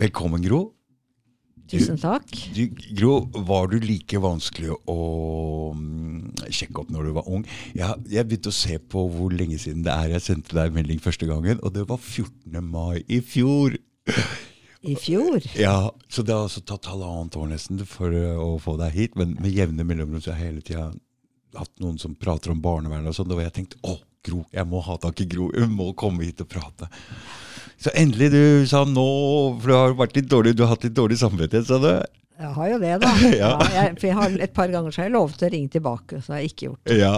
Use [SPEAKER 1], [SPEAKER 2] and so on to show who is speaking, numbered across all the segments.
[SPEAKER 1] Velkommen, Gro.
[SPEAKER 2] Tusen takk.
[SPEAKER 1] Du, Gro, var du like vanskelig å mm, sjekke opp når du var ung? Jeg, jeg begynte å se på hvor lenge siden det er jeg sendte deg melding første gangen, og det var 14. mai i fjor.
[SPEAKER 2] I fjor?
[SPEAKER 1] Ja, Så det har altså tatt halvannet år nesten for uh, å få deg hit, men med jevne mellomrom så har jeg hele tida hatt noen som prater om barnevern og sånn, og jeg tenkt å, Gro, jeg må ha tak i Gro, hun må komme hit og prate. Så endelig du sa nå, for du har vært litt dårlig, du har hatt litt dårlig samvittighet, sa du?
[SPEAKER 2] Jeg har jo det, da.
[SPEAKER 1] Ja.
[SPEAKER 2] Ja, jeg, for jeg har, et par ganger så har jeg lovet å ringe tilbake, så har jeg ikke gjort det.
[SPEAKER 1] Ja,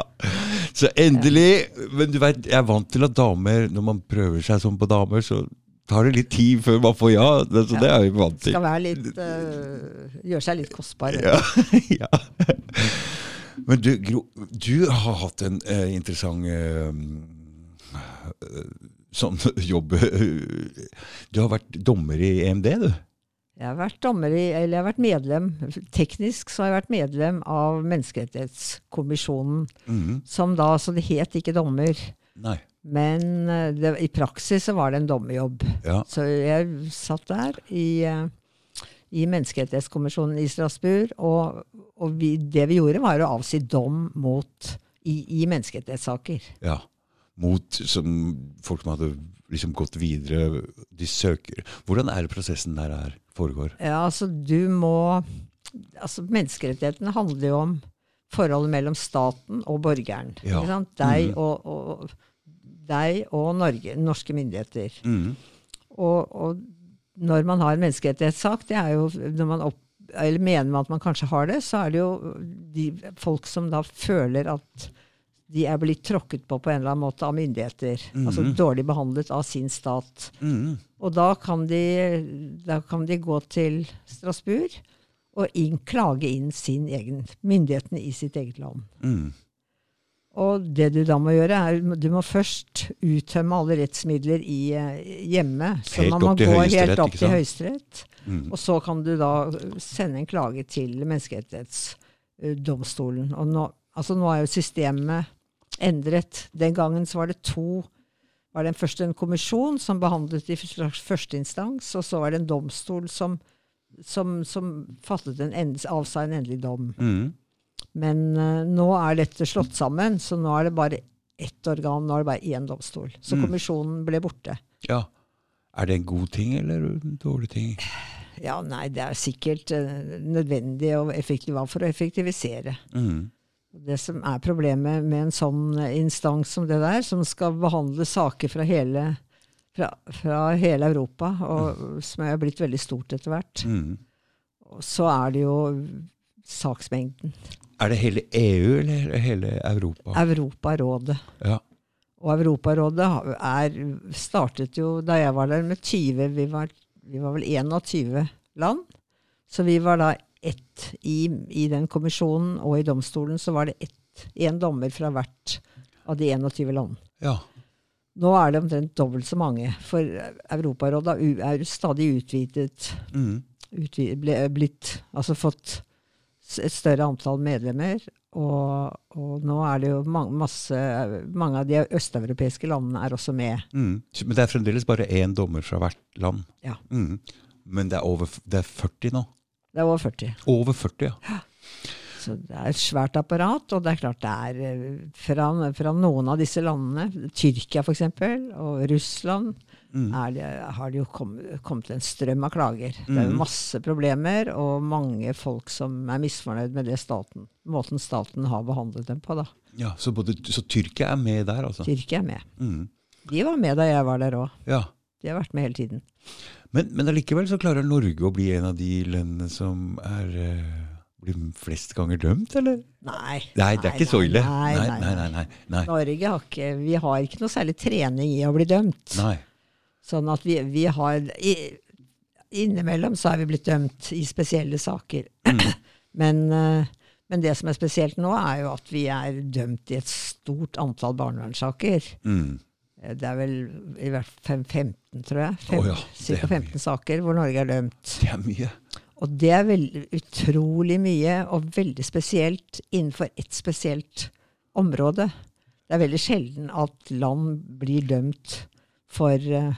[SPEAKER 1] Så endelig Men du vet, jeg er vant til at damer, når man prøver seg sånn på damer, så tar det litt tid før man får ja. Det, så det er vi vant til.
[SPEAKER 2] Skal være litt øh, Gjøre seg litt kostbar.
[SPEAKER 1] Ja, ja. Men du, Gro, du har hatt en eh, interessant eh, sånn jobb Du har vært dommer i EMD, du?
[SPEAKER 2] Jeg har vært dommer i, eller jeg har vært medlem, teknisk så har jeg vært medlem av Menneskerettighetskommisjonen,
[SPEAKER 1] Mhm.
[SPEAKER 2] som da, så det het ikke dommer,
[SPEAKER 1] Nei.
[SPEAKER 2] men øh, det, i praksis så var det en dommerjobb.
[SPEAKER 1] Ja.
[SPEAKER 2] Så jeg satt der i, eh, i Menneskerettighetskommisjonen i Strasbourg, og, og vi, det vi gjorde, var å avsi dom mot i, i menneskerettighetssaker.
[SPEAKER 1] ja. Mot som, folk som hadde liksom gått videre. De søker. Hvordan er det prosessen der er, foregår?
[SPEAKER 2] Ja, altså du må altså Menneskerettighetene handler jo om forholdet mellom staten og borgeren.
[SPEAKER 1] Ja.
[SPEAKER 2] Ikke sant? Deg,
[SPEAKER 1] Mhm.
[SPEAKER 2] og, og, deg og Norge, norske myndigheter.
[SPEAKER 1] Mm.
[SPEAKER 2] Og, og når man har en menneskerettighetssak, det er jo når man opp, eller mener man at man kanskje har det, så er det jo de folk som da føler at de er blitt tråkket på på en eller annen måte av myndigheter. Altså
[SPEAKER 1] Mhm.
[SPEAKER 2] dårlig behandlet av sin stat.
[SPEAKER 1] Mm.
[SPEAKER 2] Og da kan de, da kan de gå til Strasbourg og inn, klage inn sin egen, myndighetene i sitt eget land.
[SPEAKER 1] Mm.
[SPEAKER 2] Og det du da må gjøre, er du må først uttømme alle rettsmidler i eh, hjemme. Så
[SPEAKER 1] Helt
[SPEAKER 2] man må gå helt opp til? Høyesterett.
[SPEAKER 1] Mhm.
[SPEAKER 2] Og så kan du da sende en klage til Menneskerettighetsdomstolen. Og nå, altså nå er jo systemet endret. Den gangen så var det to var det først en kommisjon som behandlet i første instans, og så var det en domstol som, som, som fattet en end, avsa en endelig dom.
[SPEAKER 1] Mm.
[SPEAKER 2] Men uh, nå er dette slått sammen, så nå er det bare ett organ, nå er det bare én domstol. Så
[SPEAKER 1] Mm.
[SPEAKER 2] kommisjonen ble borte.
[SPEAKER 1] Ja. Er det en god ting eller en dårlig ting?
[SPEAKER 2] Ja, nei, det er sikkert uh, nødvendig og effektivt for å effektivisere.
[SPEAKER 1] Mhm.
[SPEAKER 2] Det som er problemet med en sånn instans som det der, som skal behandle saker fra hele, fra, fra hele Europa, og som er blitt veldig stort etter hvert,
[SPEAKER 1] mm.
[SPEAKER 2] så er det jo saksmengden.
[SPEAKER 1] Er det hele EU eller hele Europa?
[SPEAKER 2] Europarådet.
[SPEAKER 1] Ja.
[SPEAKER 2] Og Europarådet er, startet jo da jeg var der med 20 Vi var, vi var vel 21 land. Så vi var da ett i, i den kommisjonen, og i domstolen så var det én dommer fra hvert av de 21 land.
[SPEAKER 1] ja.
[SPEAKER 2] Nå er det omtrent dobbelt så mange, for Europarådet er stadig utvidet.
[SPEAKER 1] Mm.
[SPEAKER 2] Utvidet, ble, blitt, altså fått et større antall medlemmer. Og, og nå er det jo mange, masse, mange av de østeuropeiske landene er også med.
[SPEAKER 1] Mm. Men det er fremdeles bare én dommer fra hvert land?
[SPEAKER 2] Ja.
[SPEAKER 1] Mm. Men det er, over, det er 40 nå?
[SPEAKER 2] Det er over 40.
[SPEAKER 1] Over 40, ja.
[SPEAKER 2] Så det er et svært apparat, og det er klart det er eh, fra, fra noen av disse landene, Tyrkia f.eks., og Russland, mm. det, har det jo kommet, kommet en strøm av klager. Det er jo
[SPEAKER 1] Mhm.
[SPEAKER 2] masse problemer, og mange folk som er misfornøyd med det staten, måten staten har behandlet dem på. da.
[SPEAKER 1] ja så, både, så Tyrkia er med der, altså?
[SPEAKER 2] Tyrkia er med.
[SPEAKER 1] Mm.
[SPEAKER 2] De var med da jeg var der òg.
[SPEAKER 1] Ja.
[SPEAKER 2] De har vært med hele tiden.
[SPEAKER 1] Men, men allikevel så klarer Norge å bli en av de landene som er eh, blir flest ganger dømt, eller?
[SPEAKER 2] Nei.
[SPEAKER 1] Nei, det er ikke så ille.
[SPEAKER 2] Nei, nei,
[SPEAKER 1] nei, nei, nei, nei.
[SPEAKER 2] Norge har ikke, vi har ikke noe særlig trening i å bli dømt.
[SPEAKER 1] Nei.
[SPEAKER 2] Sånn at vi, vi har i, Innimellom så er vi blitt dømt i spesielle saker. men, eh, men det som er spesielt nå, er jo at vi er dømt i et stort antall barnevernssaker.
[SPEAKER 1] Mm.
[SPEAKER 2] Eh, Det er vel i hvert fall 15, tror jeg. Fem,
[SPEAKER 1] oh ja,
[SPEAKER 2] Ca. 15 saker hvor Norge er dømt.
[SPEAKER 1] Det er mye.
[SPEAKER 2] Og det er veldig, utrolig mye, og veldig spesielt innenfor ett spesielt område. Det er veldig sjelden at land blir dømt for eh,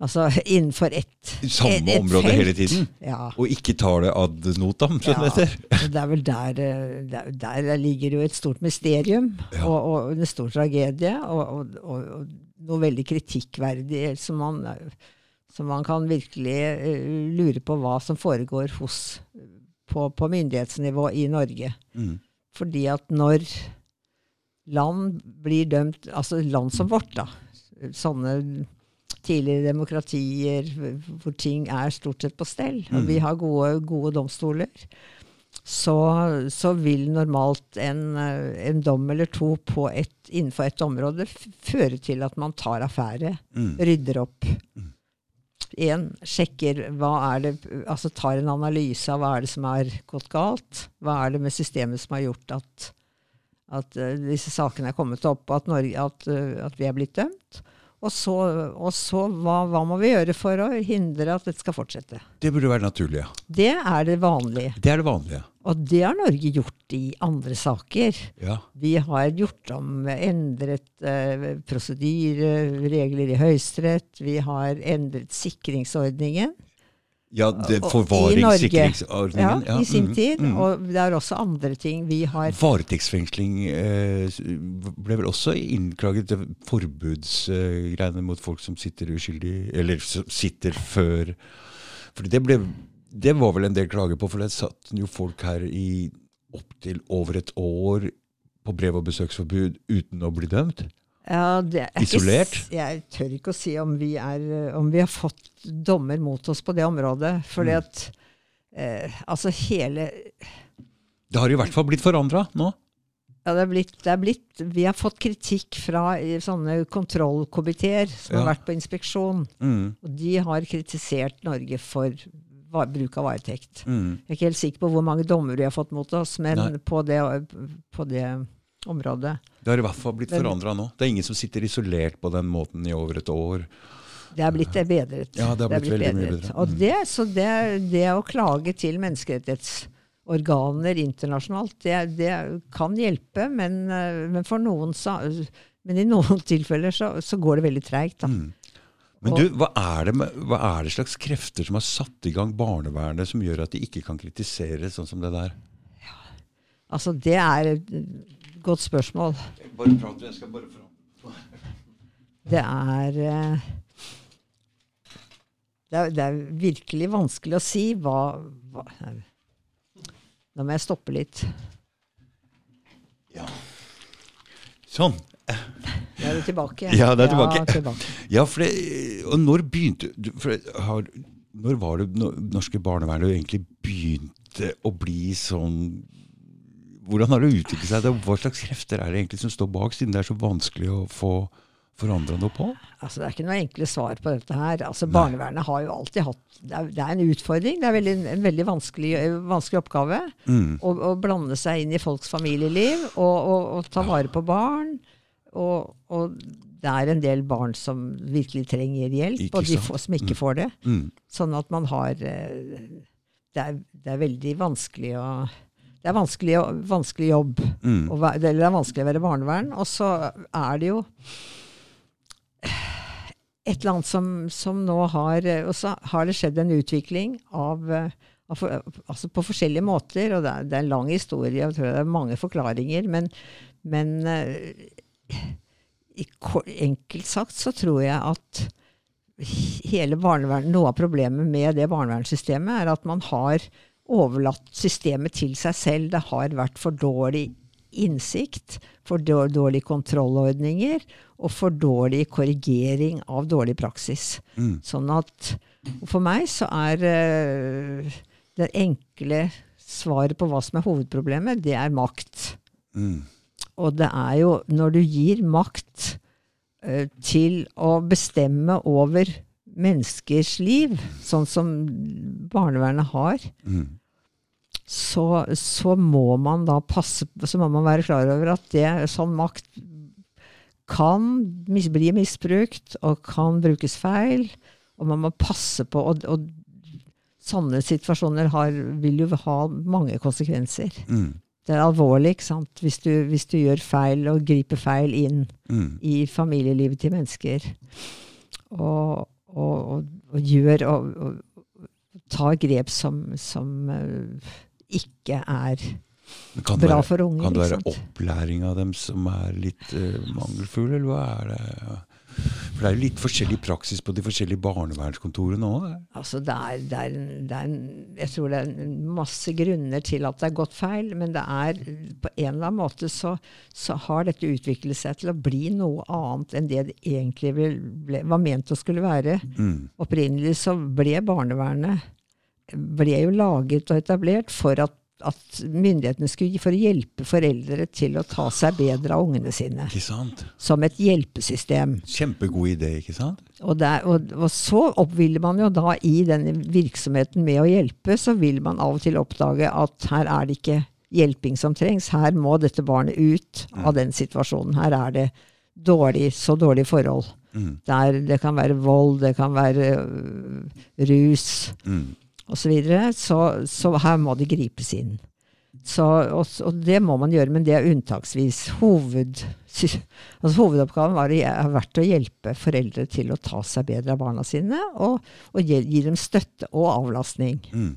[SPEAKER 2] Altså innenfor ett
[SPEAKER 1] Samme
[SPEAKER 2] et- et
[SPEAKER 1] område
[SPEAKER 2] felt.
[SPEAKER 1] hele tiden?
[SPEAKER 2] Ja.
[SPEAKER 1] Og ikke tar det ad notam, som det heter?
[SPEAKER 2] det er vel der, eh, der, der ligger jo et stort mysterium
[SPEAKER 1] Ja.
[SPEAKER 2] og, og en stor tragedie, og, og, og, og noe veldig kritikkverdig som man, som man kan virkelig eh, lure på hva som foregår hos, på, på myndighetsnivå i Norge.
[SPEAKER 1] Mm.
[SPEAKER 2] Fordi at når land blir dømt, altså land som vårt, da, sånne tidligere demokratier hvor ting er stort sett på stell, og vi har gode, gode domstoler, så, så vil normalt en, en dom eller to på et, innenfor et område føre til at man tar affære,
[SPEAKER 1] Mm.
[SPEAKER 2] rydder opp. En, sjekker hva er det, altså tar en analyse av hva er det som har gått galt. Hva er det med systemet som har gjort at, at eh, disse sakene er kommet opp, og at, at, eh, at vi er blitt dømt. Og så, og så hva, hva må vi gjøre for å hindre at dette skal fortsette?
[SPEAKER 1] Det burde være naturlig, ja.
[SPEAKER 2] Det er det vanlige.
[SPEAKER 1] Det er det vanlige.
[SPEAKER 2] Og det har Norge gjort i andre saker.
[SPEAKER 1] Ja.
[SPEAKER 2] Vi har gjort om, endret eh, prosedyre, regler i Høyesterett. Vi har endret sikringsordningen.
[SPEAKER 1] Ja, det forvaringssikringsordningen.
[SPEAKER 2] Ja, i sin
[SPEAKER 1] mm,
[SPEAKER 2] tid.
[SPEAKER 1] mm.
[SPEAKER 2] Og det er også andre ting vi har
[SPEAKER 1] Varetektsfengsling eh, ble vel også innklaget til forbudsgreiene mot folk som sitter uskyldig, eller som sitter før Fordi det, ble, det var vel en del klager på, for det satt jo folk her i opptil over et år på brev- og besøksforbud uten å bli dømt.
[SPEAKER 2] Ja, det er ikke
[SPEAKER 1] Isolert?
[SPEAKER 2] s- Jeg tør ikke å si om vi, er, eh, om vi har fått dommer mot oss på det området. Fordi
[SPEAKER 1] Mm.
[SPEAKER 2] at eh, altså hele
[SPEAKER 1] Det har i hvert fall blitt forandra nå.
[SPEAKER 2] Ja, det er blitt, det er blitt, vi har fått kritikk fra sånne kontrollkomiteer som
[SPEAKER 1] Ja.
[SPEAKER 2] har vært på inspeksjon.
[SPEAKER 1] Mm,
[SPEAKER 2] Og de har kritisert Norge for bruk av varetekt.
[SPEAKER 1] mm.
[SPEAKER 2] Jeg er ikke helt sikker på hvor mange dommer vi har fått mot oss, men
[SPEAKER 1] Nei.
[SPEAKER 2] på det, på det området.
[SPEAKER 1] Det har i hvert fall blitt forandra nå. Det er ingen som sitter isolert på den måten i over et år.
[SPEAKER 2] Det er blitt bedret.
[SPEAKER 1] Ja, det har blitt veldig mye bedre.
[SPEAKER 2] Og
[SPEAKER 1] Mm.
[SPEAKER 2] det, så det, det å klage til menneskerettighetsorganer internasjonalt, det, det kan hjelpe, men, eh, men, for noen, men i noen tilfeller så, så går det veldig treigt.
[SPEAKER 1] Mm. Men du, hva er, det med, hva er det slags krefter som har satt i gang barnevernet som gjør at de ikke kan kritisere sånn som det der?
[SPEAKER 2] Altså, det er godt spørsmål.
[SPEAKER 1] Bare prat, jeg skal bare prate.
[SPEAKER 2] Det er eh, det er, det er virkelig vanskelig å si hva, hva Nå må jeg stoppe litt.
[SPEAKER 1] Ja. Sånn.
[SPEAKER 2] Da er du tilbake.
[SPEAKER 1] Ja, det er tilbake.
[SPEAKER 2] Ja, tilbake.
[SPEAKER 1] Ja, for det, og når begynte for det har, Når var det no- norske barnevernet egentlig begynte å bli sånn Hvordan har det utviklet seg? Hva slags krefter er det egentlig som står bak, siden det er så vanskelig å få forandra noe på?
[SPEAKER 2] Altså, det er ikke noe enkle svar på dette her. Altså, barnevernet har jo alltid hatt Det er, det er en utfordring. Det er veldig, en veldig vanskelig, vanskelig oppgave
[SPEAKER 1] Mm.
[SPEAKER 2] å, å blande seg inn i folks familieliv og, og, og ta vare på barn. Og, og det er en del barn som virkelig trenger hjelp,
[SPEAKER 1] Ikke
[SPEAKER 2] og de få, som ikke får det.
[SPEAKER 1] Mm.
[SPEAKER 2] Sånn at man har Det er, det er veldig vanskelig å Det er vanskelig, vanskelig jobb.
[SPEAKER 1] Mm.
[SPEAKER 2] å være- Eller det er vanskelig å være barnevern. Og så er det jo et eller annet som, som nå har Og så har det skjedd en utvikling av, av altså på forskjellige måter. Og det er, det er en lang historie, og jeg tror det er mange forklaringer. Men, men eh, enkelt sagt så tror jeg at hele barnevernet, noe av problemet med det barnevernssystemet er at man har overlatt systemet til seg selv. Det har vært for dårlig innsikt, for dår- dårlige kontrollordninger og for dårlig korrigering av dårlig praksis.
[SPEAKER 1] Mm.
[SPEAKER 2] Sånn at for meg så er eh, det enkle svaret på hva som er hovedproblemet, det er makt.
[SPEAKER 1] Mm.
[SPEAKER 2] Og det er jo når du gir makt eh, til å bestemme over menneskers liv, sånn som barnevernet har,
[SPEAKER 1] Mm.
[SPEAKER 2] Så, så må man da passe Så må man være klar over at det, sånn makt kan mis, bli misbrukt og kan brukes feil. Og man må passe på Og, og sånne situasjoner har, vil jo ha mange konsekvenser.
[SPEAKER 1] Mm.
[SPEAKER 2] Det er alvorlig ikke sant? Hvis, du, hvis du gjør feil og griper feil inn
[SPEAKER 1] Mm.
[SPEAKER 2] i familielivet til mennesker. Og, og, og, og gjør og, tar grep som, som uh, ikke er
[SPEAKER 1] kan
[SPEAKER 2] bra
[SPEAKER 1] være,
[SPEAKER 2] for unge.
[SPEAKER 1] Kan det være opplæring av dem som er litt uh, mangelfull, eller hva er det? For det er jo litt forskjellig praksis på de forskjellige barnevernskontorene òg.
[SPEAKER 2] Altså det er, det er, det er, jeg tror det er masse grunner til at det er gått feil, men det er på en eller annen måte så, så har dette utviklet seg til å bli noe annet enn det det egentlig ble, ble, var ment å skulle være.
[SPEAKER 1] Mm.
[SPEAKER 2] Opprinnelig så ble barnevernet ble jo laget og etablert for at, at myndighetene skulle for å hjelpe foreldre til å ta seg bedre av ungene sine.
[SPEAKER 1] Ikke sant?
[SPEAKER 2] Som et hjelpesystem.
[SPEAKER 1] Kjempegod idé, ikke sant?
[SPEAKER 2] Og, der, og, og så opp vil man jo da i denne virksomheten med å hjelpe, så vil man av og til oppdage at her er det ikke hjelping som trengs. Her må dette barnet ut av den situasjonen. Her er det dårlig, så dårlige forhold.
[SPEAKER 1] Mm.
[SPEAKER 2] Der det kan være vold, det kan være øh, rus
[SPEAKER 1] Mm.
[SPEAKER 2] Osv. Så, videre. så Så her må det gripes inn. Så, og, og det må man gjøre, men det er unntaksvis. Hoved, altså hovedoppgaven var, har vært å hjelpe foreldre til å ta seg bedre av barna sine, og, og gi, gi dem støtte og avlastning.
[SPEAKER 1] Mm.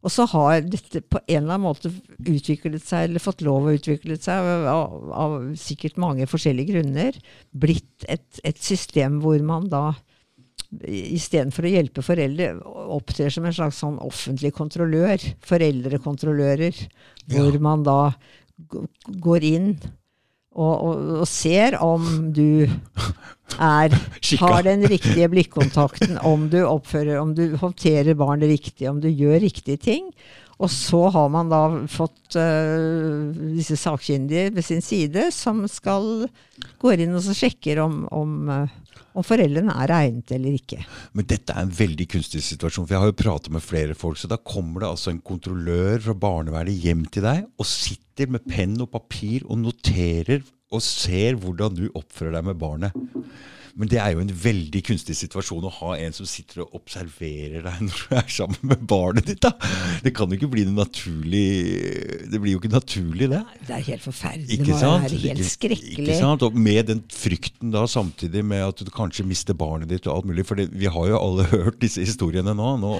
[SPEAKER 2] Og så har dette på en eller annen måte utviklet seg, eller fått lov å utvikle seg, av, av sikkert mange forskjellige grunner, blitt et, et system hvor man da istedenfor å hjelpe foreldre, opptrer som en slags sånn offentlig kontrollør. Foreldrekontrollører. Hvor
[SPEAKER 1] Ja.
[SPEAKER 2] man da går inn og, og, og ser om du er har den riktige blikkontakten, om du oppfører, om du håndterer barnet riktig, om du gjør riktige ting. Og så har man da fått uh, disse sakkyndige ved sin side, som skal gå inn og så sjekker om, om, øh, om foreldrene er egnet eller ikke.
[SPEAKER 1] Men dette er en veldig kunstig situasjon. For jeg har jo pratet med flere folk. Så da kommer det altså en kontrollør fra barnevernet hjem til deg og sitter med penn og papir og noterer og ser hvordan du oppfører deg med barnet. Men det er jo en veldig kunstig situasjon å ha en som sitter og observerer deg når du er sammen med barnet ditt. da. Det kan jo ikke bli noe naturlig Det blir jo ikke naturlig, det.
[SPEAKER 2] Det er helt forferdelig.
[SPEAKER 1] Ikke
[SPEAKER 2] det må
[SPEAKER 1] sant?
[SPEAKER 2] være helt skrekkelig.
[SPEAKER 1] Ikke sant? Og med den frykten da samtidig med at du kanskje mister barnet ditt og alt mulig. For det, vi har jo alle hørt disse historiene nå. nå.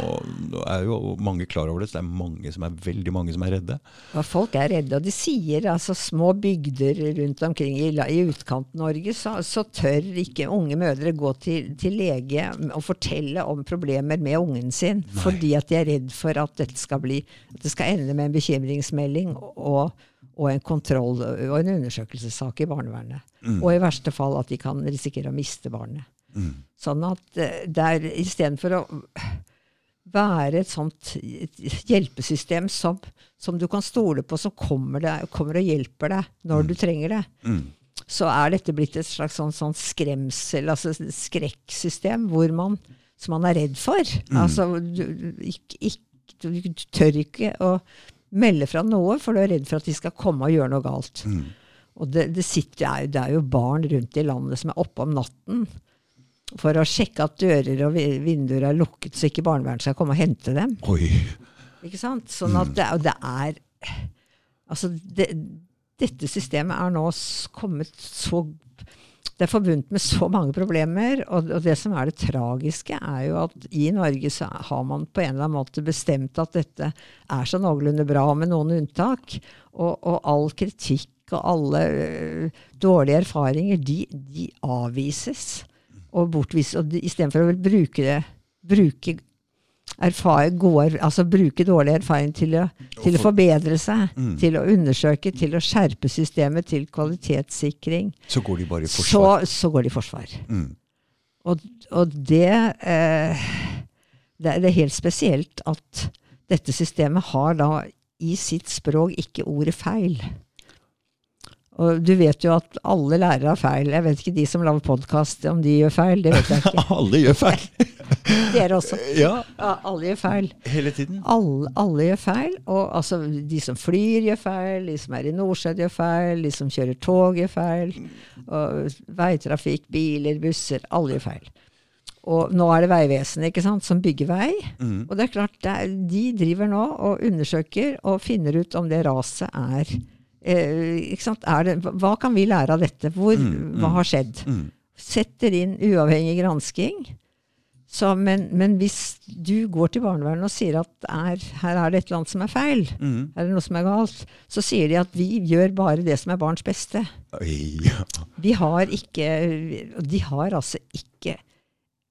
[SPEAKER 1] Nå er jo mange klar over det. Så det er mange som er, veldig mange som er redde.
[SPEAKER 2] Ja, folk er redde, og de sier altså små bygder rundt omkring i, i utkant-Norge, så, så tør ikke unge mødre gå til, til lege og fortelle om problemer med ungen sin, fordi at de er redd for at dette skal bli, at det skal ende med en bekymringsmelding og, og en kontroll og en undersøkelsessak i barnevernet. Og i verste fall at de kan risikere å miste barnet. Sånn at der det er istedenfor å være et sånt hjelpesystem som, som du kan stole på, som kommer, deg, kommer og hjelper deg når du trenger det,
[SPEAKER 1] Mm.
[SPEAKER 2] Så er dette blitt et slags sånn, sånn skremsel, altså skrekksystem, hvor man, som man er redd for. Altså, du, ikke, ikke, du tør ikke å melde fra noe, for du er redd for at de skal komme og gjøre noe galt.
[SPEAKER 1] Mm.
[SPEAKER 2] Og det, det, sitter, det er jo- det barn rundt i landet som er oppe om natten for å sjekke at dører og vinduer er lukket, så ikke barnevernet skal komme og hente dem.
[SPEAKER 1] Oi.
[SPEAKER 2] Ikke sant? Sånn at det, og det er Altså, det, dette systemet er nå kommet så Det er forbundet med så mange problemer, og, det som er det tragiske, er jo at i Norge så har man på en eller annen måte bestemt at dette er så noenlunde bra, med noen unntak. Og, og all kritikk og alle ø, dårlige erfaringer, de, de avvises og bortvises. Og istedenfor å bruke det bruke erfare, gode, altså bruke dårlig erfaring til å, til å forbedre seg, til å undersøke, til å skjerpe systemet, til kvalitetssikring,
[SPEAKER 1] Så går de bare i
[SPEAKER 2] så,
[SPEAKER 1] forsvar.
[SPEAKER 2] så går de i forsvar.
[SPEAKER 1] Mm.
[SPEAKER 2] Og, og det, eh, det er- Det er helt spesielt at dette systemet har da i sitt språk ikke ordet feil. Og du vet jo at alle lærere har feil. Jeg vet ikke de som lager podkast, om de gjør feil. Det vet jeg ikke.
[SPEAKER 1] Alle gjør feil.
[SPEAKER 2] Dere også.
[SPEAKER 1] Ja,
[SPEAKER 2] Ja, alle gjør feil.
[SPEAKER 1] hele tiden.
[SPEAKER 2] Alle, alle gjør feil. Og altså, de som flyr, gjør feil. De som er i Nordsjøen, gjør feil. De som kjører tog, gjør feil. Og veitrafikk, biler, busser. Alle gjør feil. Og nå er det Vegvesenet ikke sant, som bygger vei.
[SPEAKER 1] Mm.
[SPEAKER 2] Og det er klart, de driver nå og undersøker og finner ut om det raset er eh, er det, Hva kan vi lære av dette? Hvor,
[SPEAKER 1] Mm,
[SPEAKER 2] Hva
[SPEAKER 1] mm.
[SPEAKER 2] har skjedd?
[SPEAKER 1] Mm.
[SPEAKER 2] Setter inn uavhengig gransking Så, men, men hvis du går til barnevernet og sier at er, her er det et eller annet som er feil,
[SPEAKER 1] Mm.
[SPEAKER 2] er det noe som er galt, så sier de at vi gjør bare det som er barns beste.
[SPEAKER 1] Ja.
[SPEAKER 2] De har ikke De har altså ikke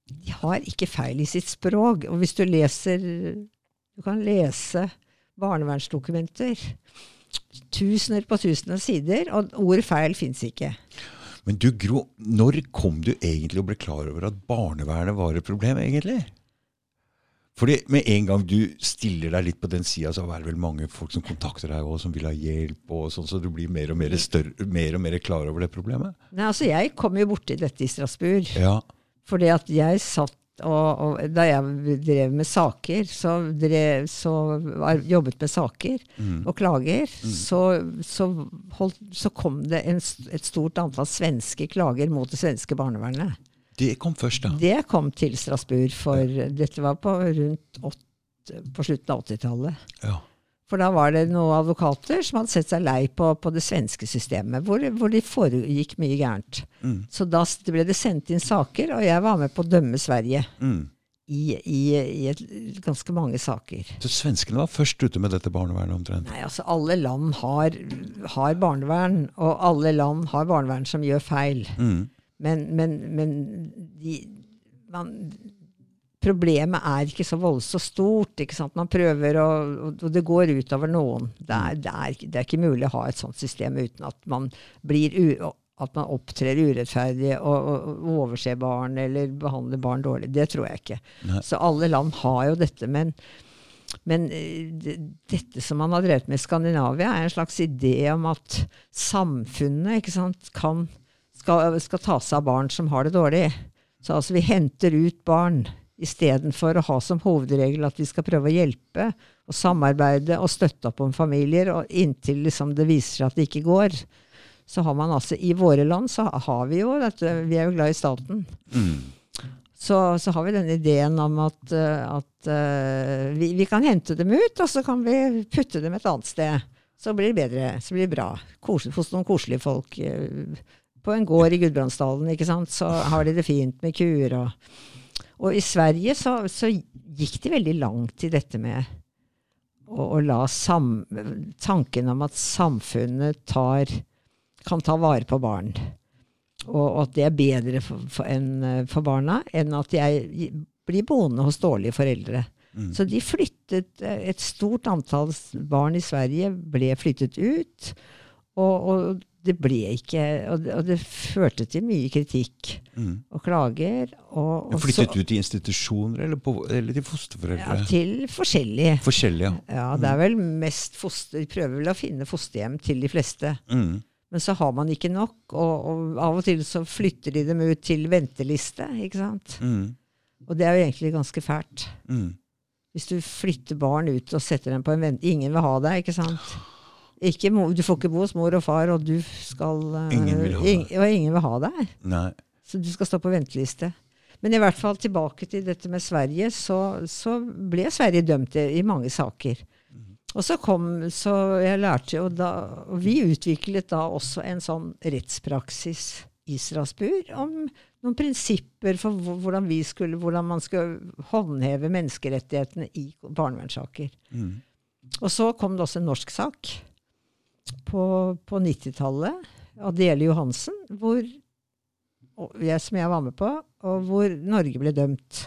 [SPEAKER 2] De har ikke feil i sitt språk. Og hvis du leser Du kan lese barnevernsdokumenter. Tusener på tusener sider, og ord feil fins ikke.
[SPEAKER 1] Men du Gro, når kom du egentlig og ble klar over at barnevernet var et problem, egentlig? Fordi med en gang du stiller deg litt på den sida, så er det vel mange folk som kontakter deg og som vil ha hjelp, og sånn, så du blir mer og mer, større, mer og mer klar over det problemet?
[SPEAKER 2] Nei, altså Jeg kom jo borti dette i Strasbourg.
[SPEAKER 1] Ja.
[SPEAKER 2] Fordi at jeg satt og, og Da jeg drev med saker, så, drev, så jobbet med saker
[SPEAKER 1] Mm.
[SPEAKER 2] og klager, så, så, holdt, så kom det en, et stort antall svenske klager mot det svenske barnevernet.
[SPEAKER 1] Det kom først, da.
[SPEAKER 2] Det kom til Strasbourg for Dette var på rundt åtte, på slutten av 80-tallet.
[SPEAKER 1] Ja.
[SPEAKER 2] For da var det noen advokater som hadde sett seg lei på, på det svenske systemet, hvor, hvor det foregikk mye gærent.
[SPEAKER 1] Mm.
[SPEAKER 2] Så da ble det sendt inn saker, og jeg var med på å dømme Sverige
[SPEAKER 1] Mm.
[SPEAKER 2] i, i, i et, ganske mange saker.
[SPEAKER 1] Så svenskene var først ute med dette barnevernet, omtrent?
[SPEAKER 2] Nei, altså alle land har, har barnevern, og alle land har barnevern som gjør feil.
[SPEAKER 1] Mm.
[SPEAKER 2] Men, men, men de, man, problemet er ikke så voldsomt stort. ikke sant? Man prøver, og og det går utover noen. Det er, det, er, det er ikke mulig å ha et sånt system uten at man blir at man opptrer urettferdig og, og, overser barn eller behandler barn dårlig. Det tror jeg ikke.
[SPEAKER 1] Nei.
[SPEAKER 2] Så alle land har jo dette. Men, men eh, det, dette som man har drevet med i Skandinavia, er en slags idé om at samfunnet ikke sant, kan, skal, skal ta seg av barn som har det dårlig. Så altså vi henter ut barn istedenfor å ha som hovedregel at vi skal prøve å hjelpe og samarbeide og støtte opp om familier, og inntil liksom det viser seg at det ikke går. Så har man altså I våre land så har vi jo dette Vi er jo glad i staten.
[SPEAKER 1] Mm.
[SPEAKER 2] Så, så har vi denne ideen om at, eh, at uh, vi, vi kan hente dem ut, og så kan vi putte dem et annet sted. Så blir det bedre. Så blir det bra. Kos, hos noen koselige folk. eh, På en gård i Gudbrandsdalen, ikke sant, så har de det fint med kuer og Og i Sverige så, så gikk de veldig langt i dette med å, å la sam, tanken om at samfunnet tar, kan ta vare på barn. Og, og at det er bedre for, for, eh, for barna enn at jeg blir boende hos dårlige foreldre.
[SPEAKER 1] Mm.
[SPEAKER 2] Så de flyttet eh, Et stort antall barn i Sverige ble flyttet ut. Og, og det ble ikke og det, og det førte til mye kritikk
[SPEAKER 1] Mm.
[SPEAKER 2] og klager. Og, og
[SPEAKER 1] Flyttet
[SPEAKER 2] så-
[SPEAKER 1] ut i institusjoner eller, på, eller til fosterforeldre?
[SPEAKER 2] ja, til forskjellige.
[SPEAKER 1] Forskjellige, ja.
[SPEAKER 2] Ja, det er vel mest foster, prøver vel å finne fosterhjem til de fleste.
[SPEAKER 1] Mm.
[SPEAKER 2] Men så har man ikke nok, og, og av og til så flytter de dem ut til venteliste. ikke sant?
[SPEAKER 1] Mm.
[SPEAKER 2] Og det er jo egentlig ganske fælt.
[SPEAKER 1] Mm.
[SPEAKER 2] Hvis du flytter barn ut og setter dem på en vente Ingen vil ha deg, ikke sant? Ikke, du får ikke bo hos mor og far, og du skal eh,
[SPEAKER 1] Ingen vil ha
[SPEAKER 2] ing- Og ingen vil ha deg.
[SPEAKER 1] Nei.
[SPEAKER 2] Så du skal stå på venteliste. Men i hvert fall tilbake til dette med Sverige, så, så ble Sverige dømt i, mange saker. Og så kom Så jeg lærte jo da Og vi utviklet da også en sånn rettspraksis i Strasbourg om noen prinsipper for hvordan, vi skulle, hvordan man skulle håndheve menneskerettighetene i barnevernssaker.
[SPEAKER 1] Mm.
[SPEAKER 2] Og så kom det også en norsk sak på, på 90-tallet Adele Dele Johansen, hvor, jeg, som jeg var med på, og hvor Norge ble dømt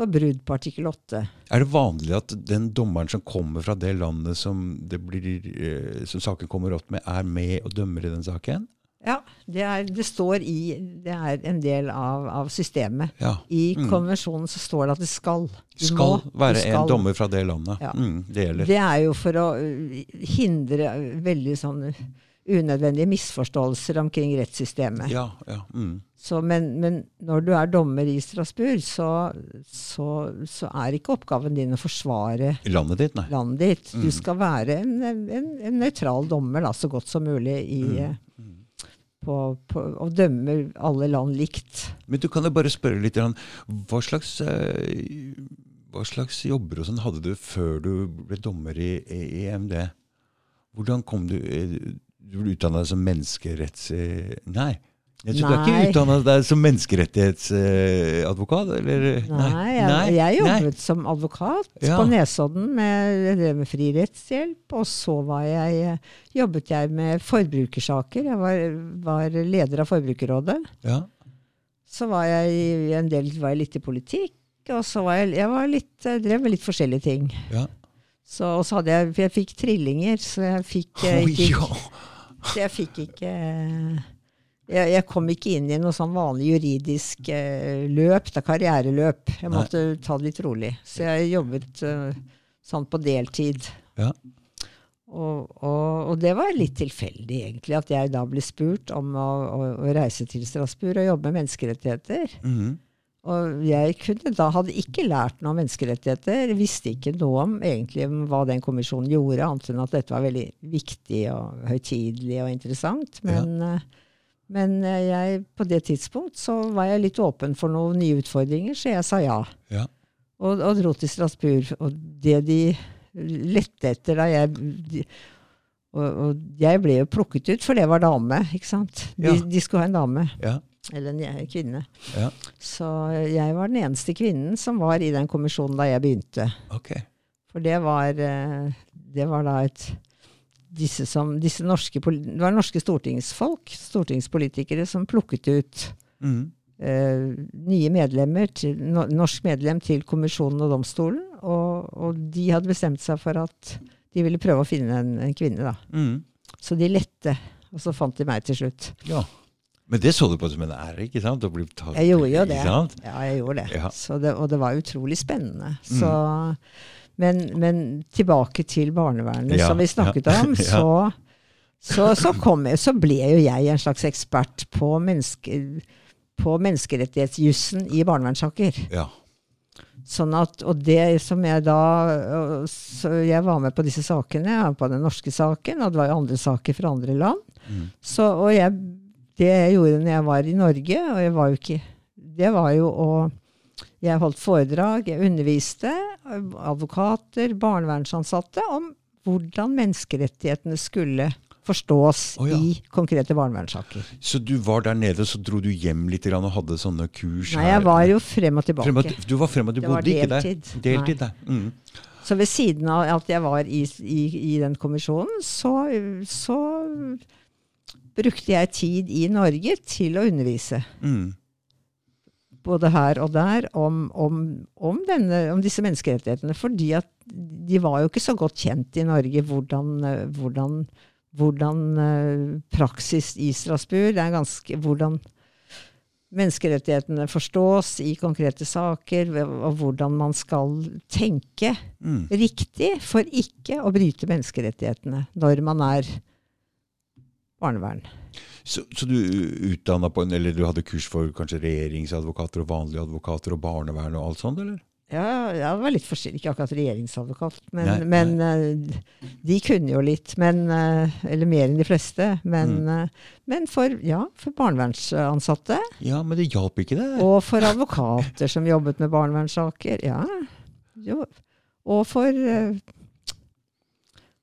[SPEAKER 2] for brudd på artikkel 8.
[SPEAKER 1] Er det vanlig at den dommeren som kommer fra det landet som, det blir, eh, som saken kommer opp med, er med og dømmer i den saken?
[SPEAKER 2] Ja, det, er, det står i Det er en del av, av systemet.
[SPEAKER 1] Ja.
[SPEAKER 2] I
[SPEAKER 1] Mm.
[SPEAKER 2] konvensjonen så står det at det skal. Du
[SPEAKER 1] Skal
[SPEAKER 2] må,
[SPEAKER 1] være
[SPEAKER 2] skal.
[SPEAKER 1] en dommer fra det landet.
[SPEAKER 2] Ja.
[SPEAKER 1] Mm, det gjelder.
[SPEAKER 2] Det er jo for å uh, hindre uh, veldig sånn unødvendige misforståelser omkring rettssystemet.
[SPEAKER 1] Ja, ja. Mm.
[SPEAKER 2] Så, men, men når du er dommer i Strasbourg, så, så, så er ikke oppgaven din å forsvare
[SPEAKER 1] Landet ditt,
[SPEAKER 2] landet ditt. Du
[SPEAKER 1] Mm.
[SPEAKER 2] skal være en, en, en nøytral dommer da, så godt som mulig i,
[SPEAKER 1] Mm.
[SPEAKER 2] På, på, og dømme alle land likt.
[SPEAKER 1] Men du kan jo bare spørre litt, hva slags, eh, hva slags jobber og sånn hadde du før du ble dommer i, i EMD? Hvordan kom du eh, Du ble utdanna som menneskeretts... eh, Nei, Jeg tror du er
[SPEAKER 2] Nei.
[SPEAKER 1] ikke utdanna som menneskerettighetsadvokat? eller?
[SPEAKER 2] Nei, jeg,
[SPEAKER 1] Nei,
[SPEAKER 2] jeg
[SPEAKER 1] nei.
[SPEAKER 2] jobbet som advokat
[SPEAKER 1] Ja.
[SPEAKER 2] på Nesodden med, med fri rettshjelp. Og så var jeg, jobbet jeg med forbrukersaker. Jeg var, var leder av Forbrukerrådet.
[SPEAKER 1] Ja.
[SPEAKER 2] Så var jeg i en del var jeg litt i politikk. Og så var jeg, jeg var litt, drev med litt forskjellige ting.
[SPEAKER 1] ja.
[SPEAKER 2] Så, og så hadde jeg, for jeg fikk trillinger, så jeg fikk eh,
[SPEAKER 1] Oi,
[SPEAKER 2] ikke,
[SPEAKER 1] ja.
[SPEAKER 2] så jeg fikk ikke eh, jeg, jeg kom ikke inn i noe sånn vanlig juridisk eh, løp, er karriereløp. Jeg
[SPEAKER 1] Nei.
[SPEAKER 2] måtte ta det litt rolig. Så jeg jobbet eh, sånn på deltid.
[SPEAKER 1] Ja.
[SPEAKER 2] Og, og, og det var litt tilfeldig, egentlig, at jeg da ble spurt om å, å, å reise til Strasbourg og jobbe med menneskerettigheter.
[SPEAKER 1] Mhm.
[SPEAKER 2] Og jeg kunne da, hadde ikke lært noe om menneskerettigheter, visste ikke noe om egentlig om hva den kommisjonen gjorde, annet enn at dette var veldig viktig og høytidelig og interessant. Men, eh, men eh, jeg, på det tidspunkt så var jeg litt åpen for noen nye utfordringer, så jeg sa ja.
[SPEAKER 1] Ja.
[SPEAKER 2] Og, og dro til Strasbourg. Og det de lette etter da jeg de, og, og jeg ble jo plukket ut, for det var dame, ikke sant. De,
[SPEAKER 1] Ja.
[SPEAKER 2] de skulle ha en dame.
[SPEAKER 1] Ja.
[SPEAKER 2] Eller en kvinne.
[SPEAKER 1] Ja.
[SPEAKER 2] Så jeg var den eneste kvinnen som var i den kommisjonen da jeg begynte.
[SPEAKER 1] Okay.
[SPEAKER 2] For det var, eh, det var da et disse som, disse norske, Det var norske stortingsfolk, stortingspolitikere, som plukket ut
[SPEAKER 1] mm.
[SPEAKER 2] eh, nye medlemmer, til, norsk medlem til kommisjonen og domstolen. Og, og de hadde bestemt seg for at de ville prøve å finne en, en kvinne, da.
[SPEAKER 1] Mm.
[SPEAKER 2] Så de lette, og så fant de meg til slutt.
[SPEAKER 1] Ja. Men det så du på som en ære, ikke sant? Bli tatt-
[SPEAKER 2] Jeg gjorde jo det. Ja, jeg gjorde det.
[SPEAKER 1] Ja.
[SPEAKER 2] Så det og det var utrolig spennende. Så, men, men tilbake til barnevernet,
[SPEAKER 1] Ja,
[SPEAKER 2] som vi snakket
[SPEAKER 1] ja,
[SPEAKER 2] om, så, så, så, kom jeg, så ble jo jeg en slags ekspert på, menneske, på menneskerettighetsjussen i barnevernssaker.
[SPEAKER 1] Ja.
[SPEAKER 2] Sånn at, og det som jeg da jeg var med på disse sakene. Jeg var på den norske saken, og det var jo andre saker fra andre land.
[SPEAKER 1] Mm.
[SPEAKER 2] Så, og jeg, det jeg gjorde når jeg var i Norge, og jeg var jo ikke Det var jo å Jeg holdt foredrag, jeg underviste advokater, barnevernsansatte om hvordan menneskerettighetene skulle forstås
[SPEAKER 1] oh, ja.
[SPEAKER 2] i konkrete barnevernssaker.
[SPEAKER 1] Så du var der nede, så dro du hjem litt og hadde sånne kurs
[SPEAKER 2] Nei, jeg var jo frem og tilbake.
[SPEAKER 1] Frem og, du var frem og du
[SPEAKER 2] Det var
[SPEAKER 1] bodde ikke der?
[SPEAKER 2] deltid.
[SPEAKER 1] Deltid, der. Mhm.
[SPEAKER 2] Så ved siden av at jeg var i, i, i den kommisjonen, så, så brukte jeg tid i Norge til å undervise.
[SPEAKER 1] Mhm.
[SPEAKER 2] Både her og der om, om, om, denne, om disse menneskerettighetene. Fordi at de var jo ikke så godt kjent i Norge hvordan, hvordan, hvordan eh, praksis i Strasbourg det er ganske, Hvordan menneskerettighetene forstås i konkrete saker, og hvordan man skal tenke
[SPEAKER 1] mm.
[SPEAKER 2] riktig for ikke å bryte menneskerettighetene når man er barnevern.
[SPEAKER 1] Så, så du utdanna på en, eller du hadde kurs for kanskje regjeringsadvokater og vanlige advokater og barnevern og alt sånt, eller?
[SPEAKER 2] Ja, jeg var litt forskjellig. Ikke akkurat regjeringsadvokat, men,
[SPEAKER 1] Nei,
[SPEAKER 2] men nei. de kunne jo litt. Men, eh, eller mer enn de fleste. Men,
[SPEAKER 1] Mm.
[SPEAKER 2] eh, men for, ja, for barnevernsansatte,
[SPEAKER 1] Ja, men det hjalp ikke det?
[SPEAKER 2] og for advokater som jobbet med barnevernssaker, ja. Jo. Og for eh,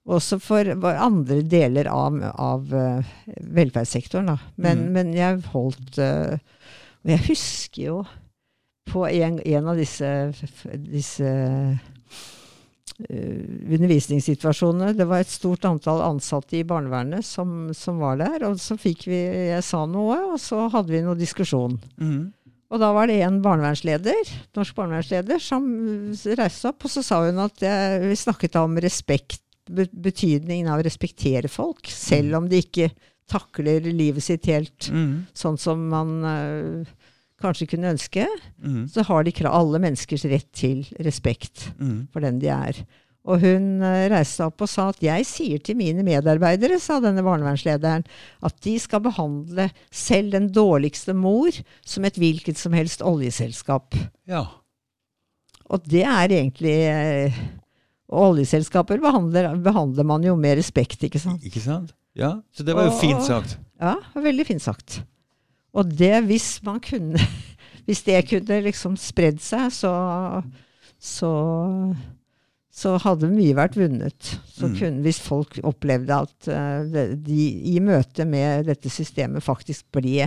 [SPEAKER 2] Også for andre deler av, av eh, velferdssektoren, da. Men,
[SPEAKER 1] Mm.
[SPEAKER 2] men jeg holdt eh, Og jeg husker jo på en, en av disse, disse eh, undervisningssituasjonene. Det var et stort antall ansatte i barnevernet som, som var der. Og så fikk vi Jeg sa noe, og så hadde vi noe diskusjon.
[SPEAKER 1] Mm.
[SPEAKER 2] Og da var det en barnevernsleder, norsk barnevernsleder som reiste opp, og så sa hun at jeg, vi snakket om respekt, betydningen av å respektere folk, selv om de ikke takler livet sitt helt
[SPEAKER 1] mm.
[SPEAKER 2] sånn som man uh, kanskje kunne ønske.
[SPEAKER 1] mm.
[SPEAKER 2] Så har de krav, alle menneskers rett til respekt
[SPEAKER 1] mm.
[SPEAKER 2] for den de er. Og hun uh, reiste opp og sa at jeg sier til mine medarbeidere, sa denne barnevernslederen, at de skal behandle selv den dårligste mor som et hvilket som helst oljeselskap.
[SPEAKER 1] Ja.
[SPEAKER 2] Og det er egentlig eh, og Oljeselskaper behandler, behandler man jo med respekt, ikke sant.
[SPEAKER 1] Ikke sant? Ja, Så det var jo
[SPEAKER 2] Og-
[SPEAKER 1] fint sagt.
[SPEAKER 2] Ja, veldig fint sagt. Og det, hvis man kunne Hvis det kunne liksom spredd seg, så så, så hadde mye vært vunnet. Så
[SPEAKER 1] Mm.
[SPEAKER 2] kunne, hvis folk opplevde at eh, de i møte med dette systemet faktisk ble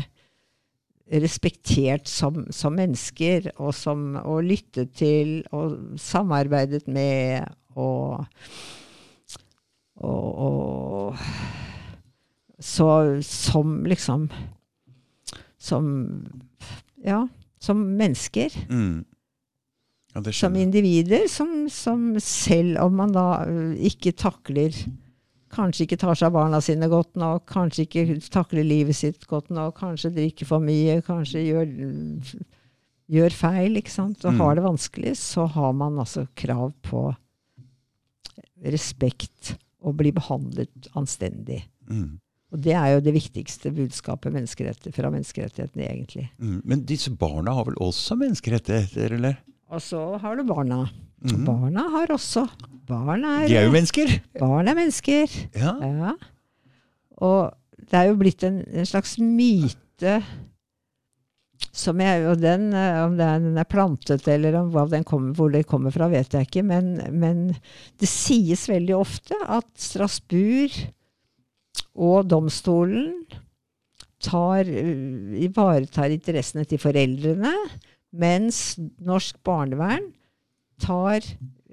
[SPEAKER 2] respektert som, som mennesker, og, som, og lyttet til og samarbeidet med og, og, og Så som liksom Som Ja, som mennesker.
[SPEAKER 1] Mm. Ja,
[SPEAKER 2] Som individer, som, som selv om man da ikke takler Kanskje ikke tar seg av barna sine godt nok, kanskje ikke takler livet sitt godt nok, kanskje drikker for mye, kanskje gjør, gjør feil, ikke sant, og
[SPEAKER 1] Mm.
[SPEAKER 2] har det vanskelig, så har man altså krav på respekt og bli behandlet anstendig.
[SPEAKER 1] Mm.
[SPEAKER 2] Og det er jo det viktigste budskapet menneskerett, fra menneskerettighetene, egentlig.
[SPEAKER 1] Mm. Men disse barna har vel også menneskerettigheter, eller?
[SPEAKER 2] Og så har du barna.
[SPEAKER 1] Mm.
[SPEAKER 2] Barna har også. Barn er,
[SPEAKER 1] De er jo mennesker!
[SPEAKER 2] barn er mennesker.
[SPEAKER 1] Ja.
[SPEAKER 2] Ja. Og det er jo blitt en, en slags myte som jeg, og den, eh, Om den er plantet, eller den kommer, hvor den kommer fra, vet jeg ikke. Men, men det sies veldig ofte at Strasbourg og domstolen tar, uh, ivaretar interessene til foreldrene, mens norsk barnevern tar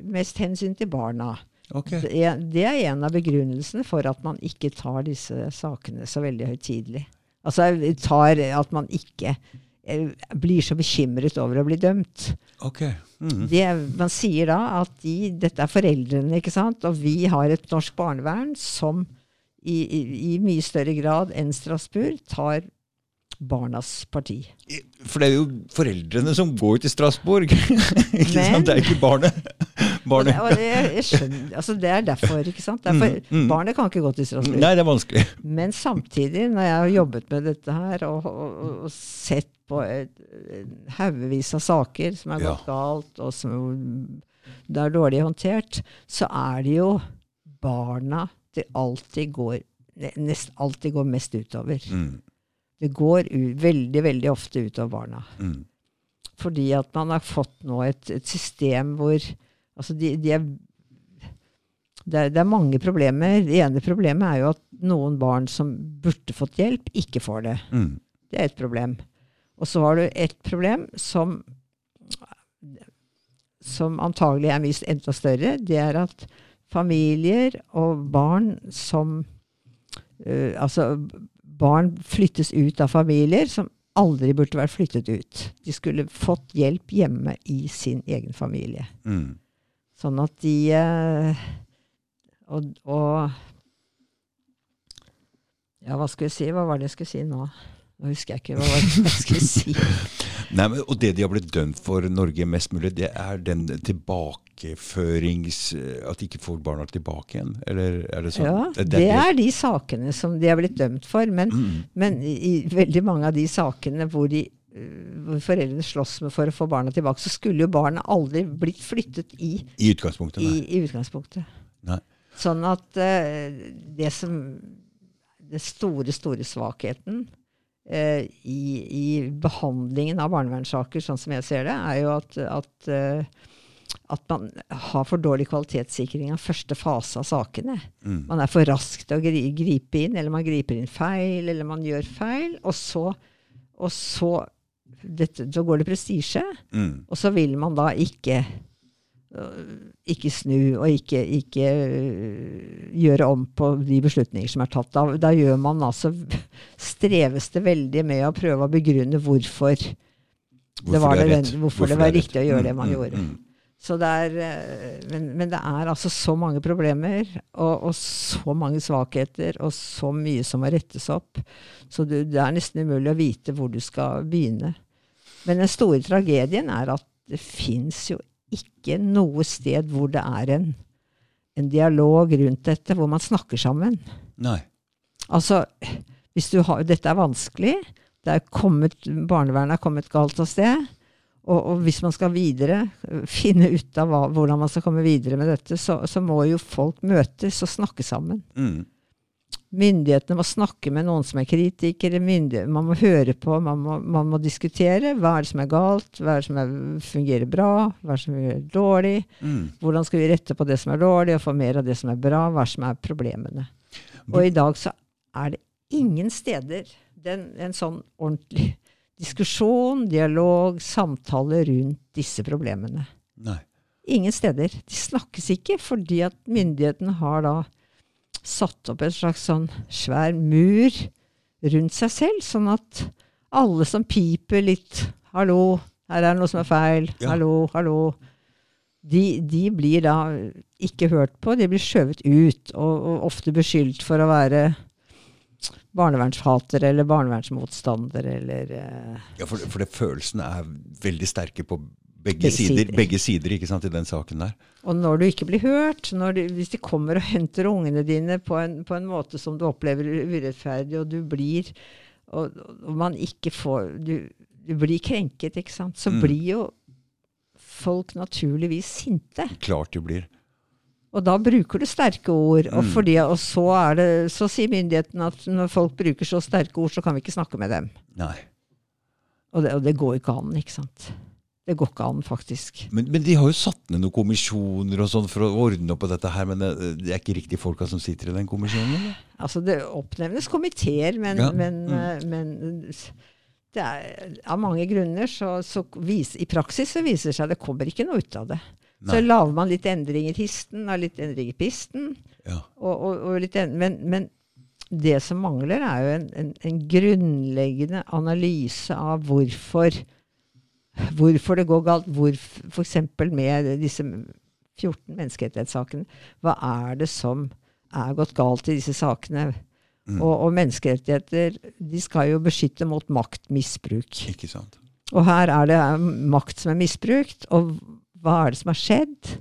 [SPEAKER 2] mest hensyn til barna.
[SPEAKER 1] Okay.
[SPEAKER 2] Det er, en av begrunnelsene for at man ikke tar disse sakene så veldig høytidelig. Altså tar at man ikke eh, blir så bekymret over å bli dømt.
[SPEAKER 1] ok. Mm.
[SPEAKER 2] Det, man sier da at de, dette er foreldrene, ikke sant? og vi har et norsk barnevern som i, i, i mye større grad enn Strasbourg tar barnas parti.
[SPEAKER 1] For det er jo foreldrene som går til Strasbourg. ikke
[SPEAKER 2] Men-
[SPEAKER 1] sant? Det er ikke barnet.
[SPEAKER 2] Og det, og det, skjønner, altså det er derfor, ikke sant? Derfor,
[SPEAKER 1] Mm, mm.
[SPEAKER 2] Barnet kan ikke gå til Strasbourg.
[SPEAKER 1] Nei, det er vanskelig.
[SPEAKER 2] Men samtidig, når jeg har jobbet med dette her og, og, og- sett på haugevis av saker som har
[SPEAKER 1] Ja.
[SPEAKER 2] gått galt, og som det er dårlig håndtert, så er det jo barna det alltid går, nest alltid går mest utover.
[SPEAKER 1] Mm.
[SPEAKER 2] Det går veldig, veldig ofte utover barna.
[SPEAKER 1] Mm.
[SPEAKER 2] Fordi at man har fått nå et, et system hvor Altså, de, de er det er, det er mange problemer. Det ene problemet er jo at noen barn som burde fått hjelp, ikke får det.
[SPEAKER 1] Mm.
[SPEAKER 2] Det er et problem. Og så har du et problem som som antagelig er vist enda større. Det er at familier og barn som uh, Altså barn flyttes ut av familier som aldri burde vært flyttet ut. De skulle fått hjelp hjemme i sin egen familie.
[SPEAKER 1] Mm.
[SPEAKER 2] Sånn at de eh, og, og Ja, hva skulle jeg si? Hva var det jeg skulle si nå? Nå husker jeg ikke hva var det jeg skulle si.
[SPEAKER 1] Nei, men, og det de har blitt dømt for Norge mest mulig, det er den tilbakeførings... At de ikke får barna tilbake igjen? Eller er det sånn?
[SPEAKER 2] Ja, det er de sakene som de har blitt dømt for. Men,
[SPEAKER 1] Mm.
[SPEAKER 2] men i, i veldig mange av de sakene hvor, de, foreldrene slåss med for å få barna tilbake, så skulle jo barna aldri blitt flyttet i,
[SPEAKER 1] I utgangspunktet,
[SPEAKER 2] i, i utgangspunktet. Sånn at uh, det som Den store, store svakheten uh, i, i behandlingen av barnevernssaker, sånn som jeg ser det, er jo at, at, uh, at man har for dårlig kvalitetssikring av første fase av sakene.
[SPEAKER 1] Mm.
[SPEAKER 2] Man er for rask til å gri gripe inn, eller man griper inn feil, eller man gjør feil. Og så, og så, dette, så går det prestisje,
[SPEAKER 1] Mm.
[SPEAKER 2] og så vil man da ikke øh, ikke snu og ikke, ikke øh, gjøre om på de beslutninger som er tatt. Da, da gjør man altså Streves det veldig med å prøve å begrunne hvorfor, det var det hvorfor hvorfor det var riktig å gjøre det man
[SPEAKER 1] Mm,
[SPEAKER 2] gjorde.
[SPEAKER 1] mm,
[SPEAKER 2] det er, eh, men, men det er altså så mange problemer, og, og så mange svakheter, og så mye som må rettes opp. Så du, det er nesten umulig å vite hvor du skal begynne. Men den store tragedien er at det fins jo ikke noe sted hvor det er en, en dialog rundt dette, hvor man snakker sammen.
[SPEAKER 1] Nei.
[SPEAKER 2] Altså, har, dette er vanskelig, det er kommet, barnevernet er kommet galt av sted, og, og hvis man skal videre, øh, finne ut av hva, hvordan man skal komme videre med dette, så, så må jo folk møtes og snakke sammen.
[SPEAKER 1] Mm.
[SPEAKER 2] Myndighetene må snakke med noen som er kritikere, man må høre på, man må, man må diskutere. Hva er det som er galt, hva er det som er, fungerer bra, hva er det som fungerer dårlig?
[SPEAKER 1] Mm.
[SPEAKER 2] Hvordan skal vi rette på det som er dårlig, og få mer av det som er bra? Hva er det som er problemene? Og i dag så er det ingen steder den, en sånn ordentlig diskusjon, dialog, samtale rundt disse problemene.
[SPEAKER 1] Nei.
[SPEAKER 2] Ingen steder. De snakkes ikke fordi at myndighetene har da satt opp en slags sånn svær mur rundt seg selv, sånn at alle som piper litt 'hallo, her er det noe som er feil',
[SPEAKER 1] Ja.
[SPEAKER 2] 'hallo, hallo', de, de blir da ikke hørt på, de blir skjøvet ut, og, og ofte beskyldt for å være barnevernshater eller barnevernsmotstander eller eh,
[SPEAKER 1] Ja, for, for det, følelsene er veldig sterke på begge,
[SPEAKER 2] Begge
[SPEAKER 1] sider,
[SPEAKER 2] sider.
[SPEAKER 1] begge sider ikke sant, i den saken der.
[SPEAKER 2] Og når du ikke blir hørt, når du, hvis de kommer og henter ungene dine på en, på en måte som du opplever urettferdig, og du blir og, og man ikke får du, du blir krenket, ikke sant, så
[SPEAKER 1] Mm.
[SPEAKER 2] blir jo folk naturligvis sinte.
[SPEAKER 1] Klart de blir.
[SPEAKER 2] Og da bruker du sterke ord. Og,
[SPEAKER 1] Mm.
[SPEAKER 2] fordi, og så, det, så sier myndigheten at når folk bruker så sterke ord, så kan vi ikke snakke med dem.
[SPEAKER 1] Nei.
[SPEAKER 2] Og det, og det går ikke an, ikke sant. Det går ikke an, faktisk.
[SPEAKER 1] Men, men de har jo satt ned noen kommisjoner og sånn for å ordne opp på dette her, men det, det er ikke riktig folka som sitter i den kommisjonen? Eller?
[SPEAKER 2] Altså, det oppnevnes komiteer, men,
[SPEAKER 1] Ja,
[SPEAKER 2] men,
[SPEAKER 1] mm.
[SPEAKER 2] eh, men det er, av mange grunner så, så vis, I praksis så viser det seg at det kommer ikke noe ut av det. Så
[SPEAKER 1] Nei.
[SPEAKER 2] lager man litt endringer i histen og litt endringer i pisten.
[SPEAKER 1] Ja.
[SPEAKER 2] Og, og, og litt en, men, men det som mangler, er jo en, en, en grunnleggende analyse av hvorfor, hvorfor det går galt. F.eks. med disse 14 menneskerettighetssakene. Hva er det som er gått galt i disse sakene?
[SPEAKER 1] Mm.
[SPEAKER 2] Og, og menneskerettigheter de skal jo beskytte mot maktmisbruk.
[SPEAKER 1] Ikke sant?
[SPEAKER 2] Og her er det makt som er misbrukt. Og hva er det som har skjedd?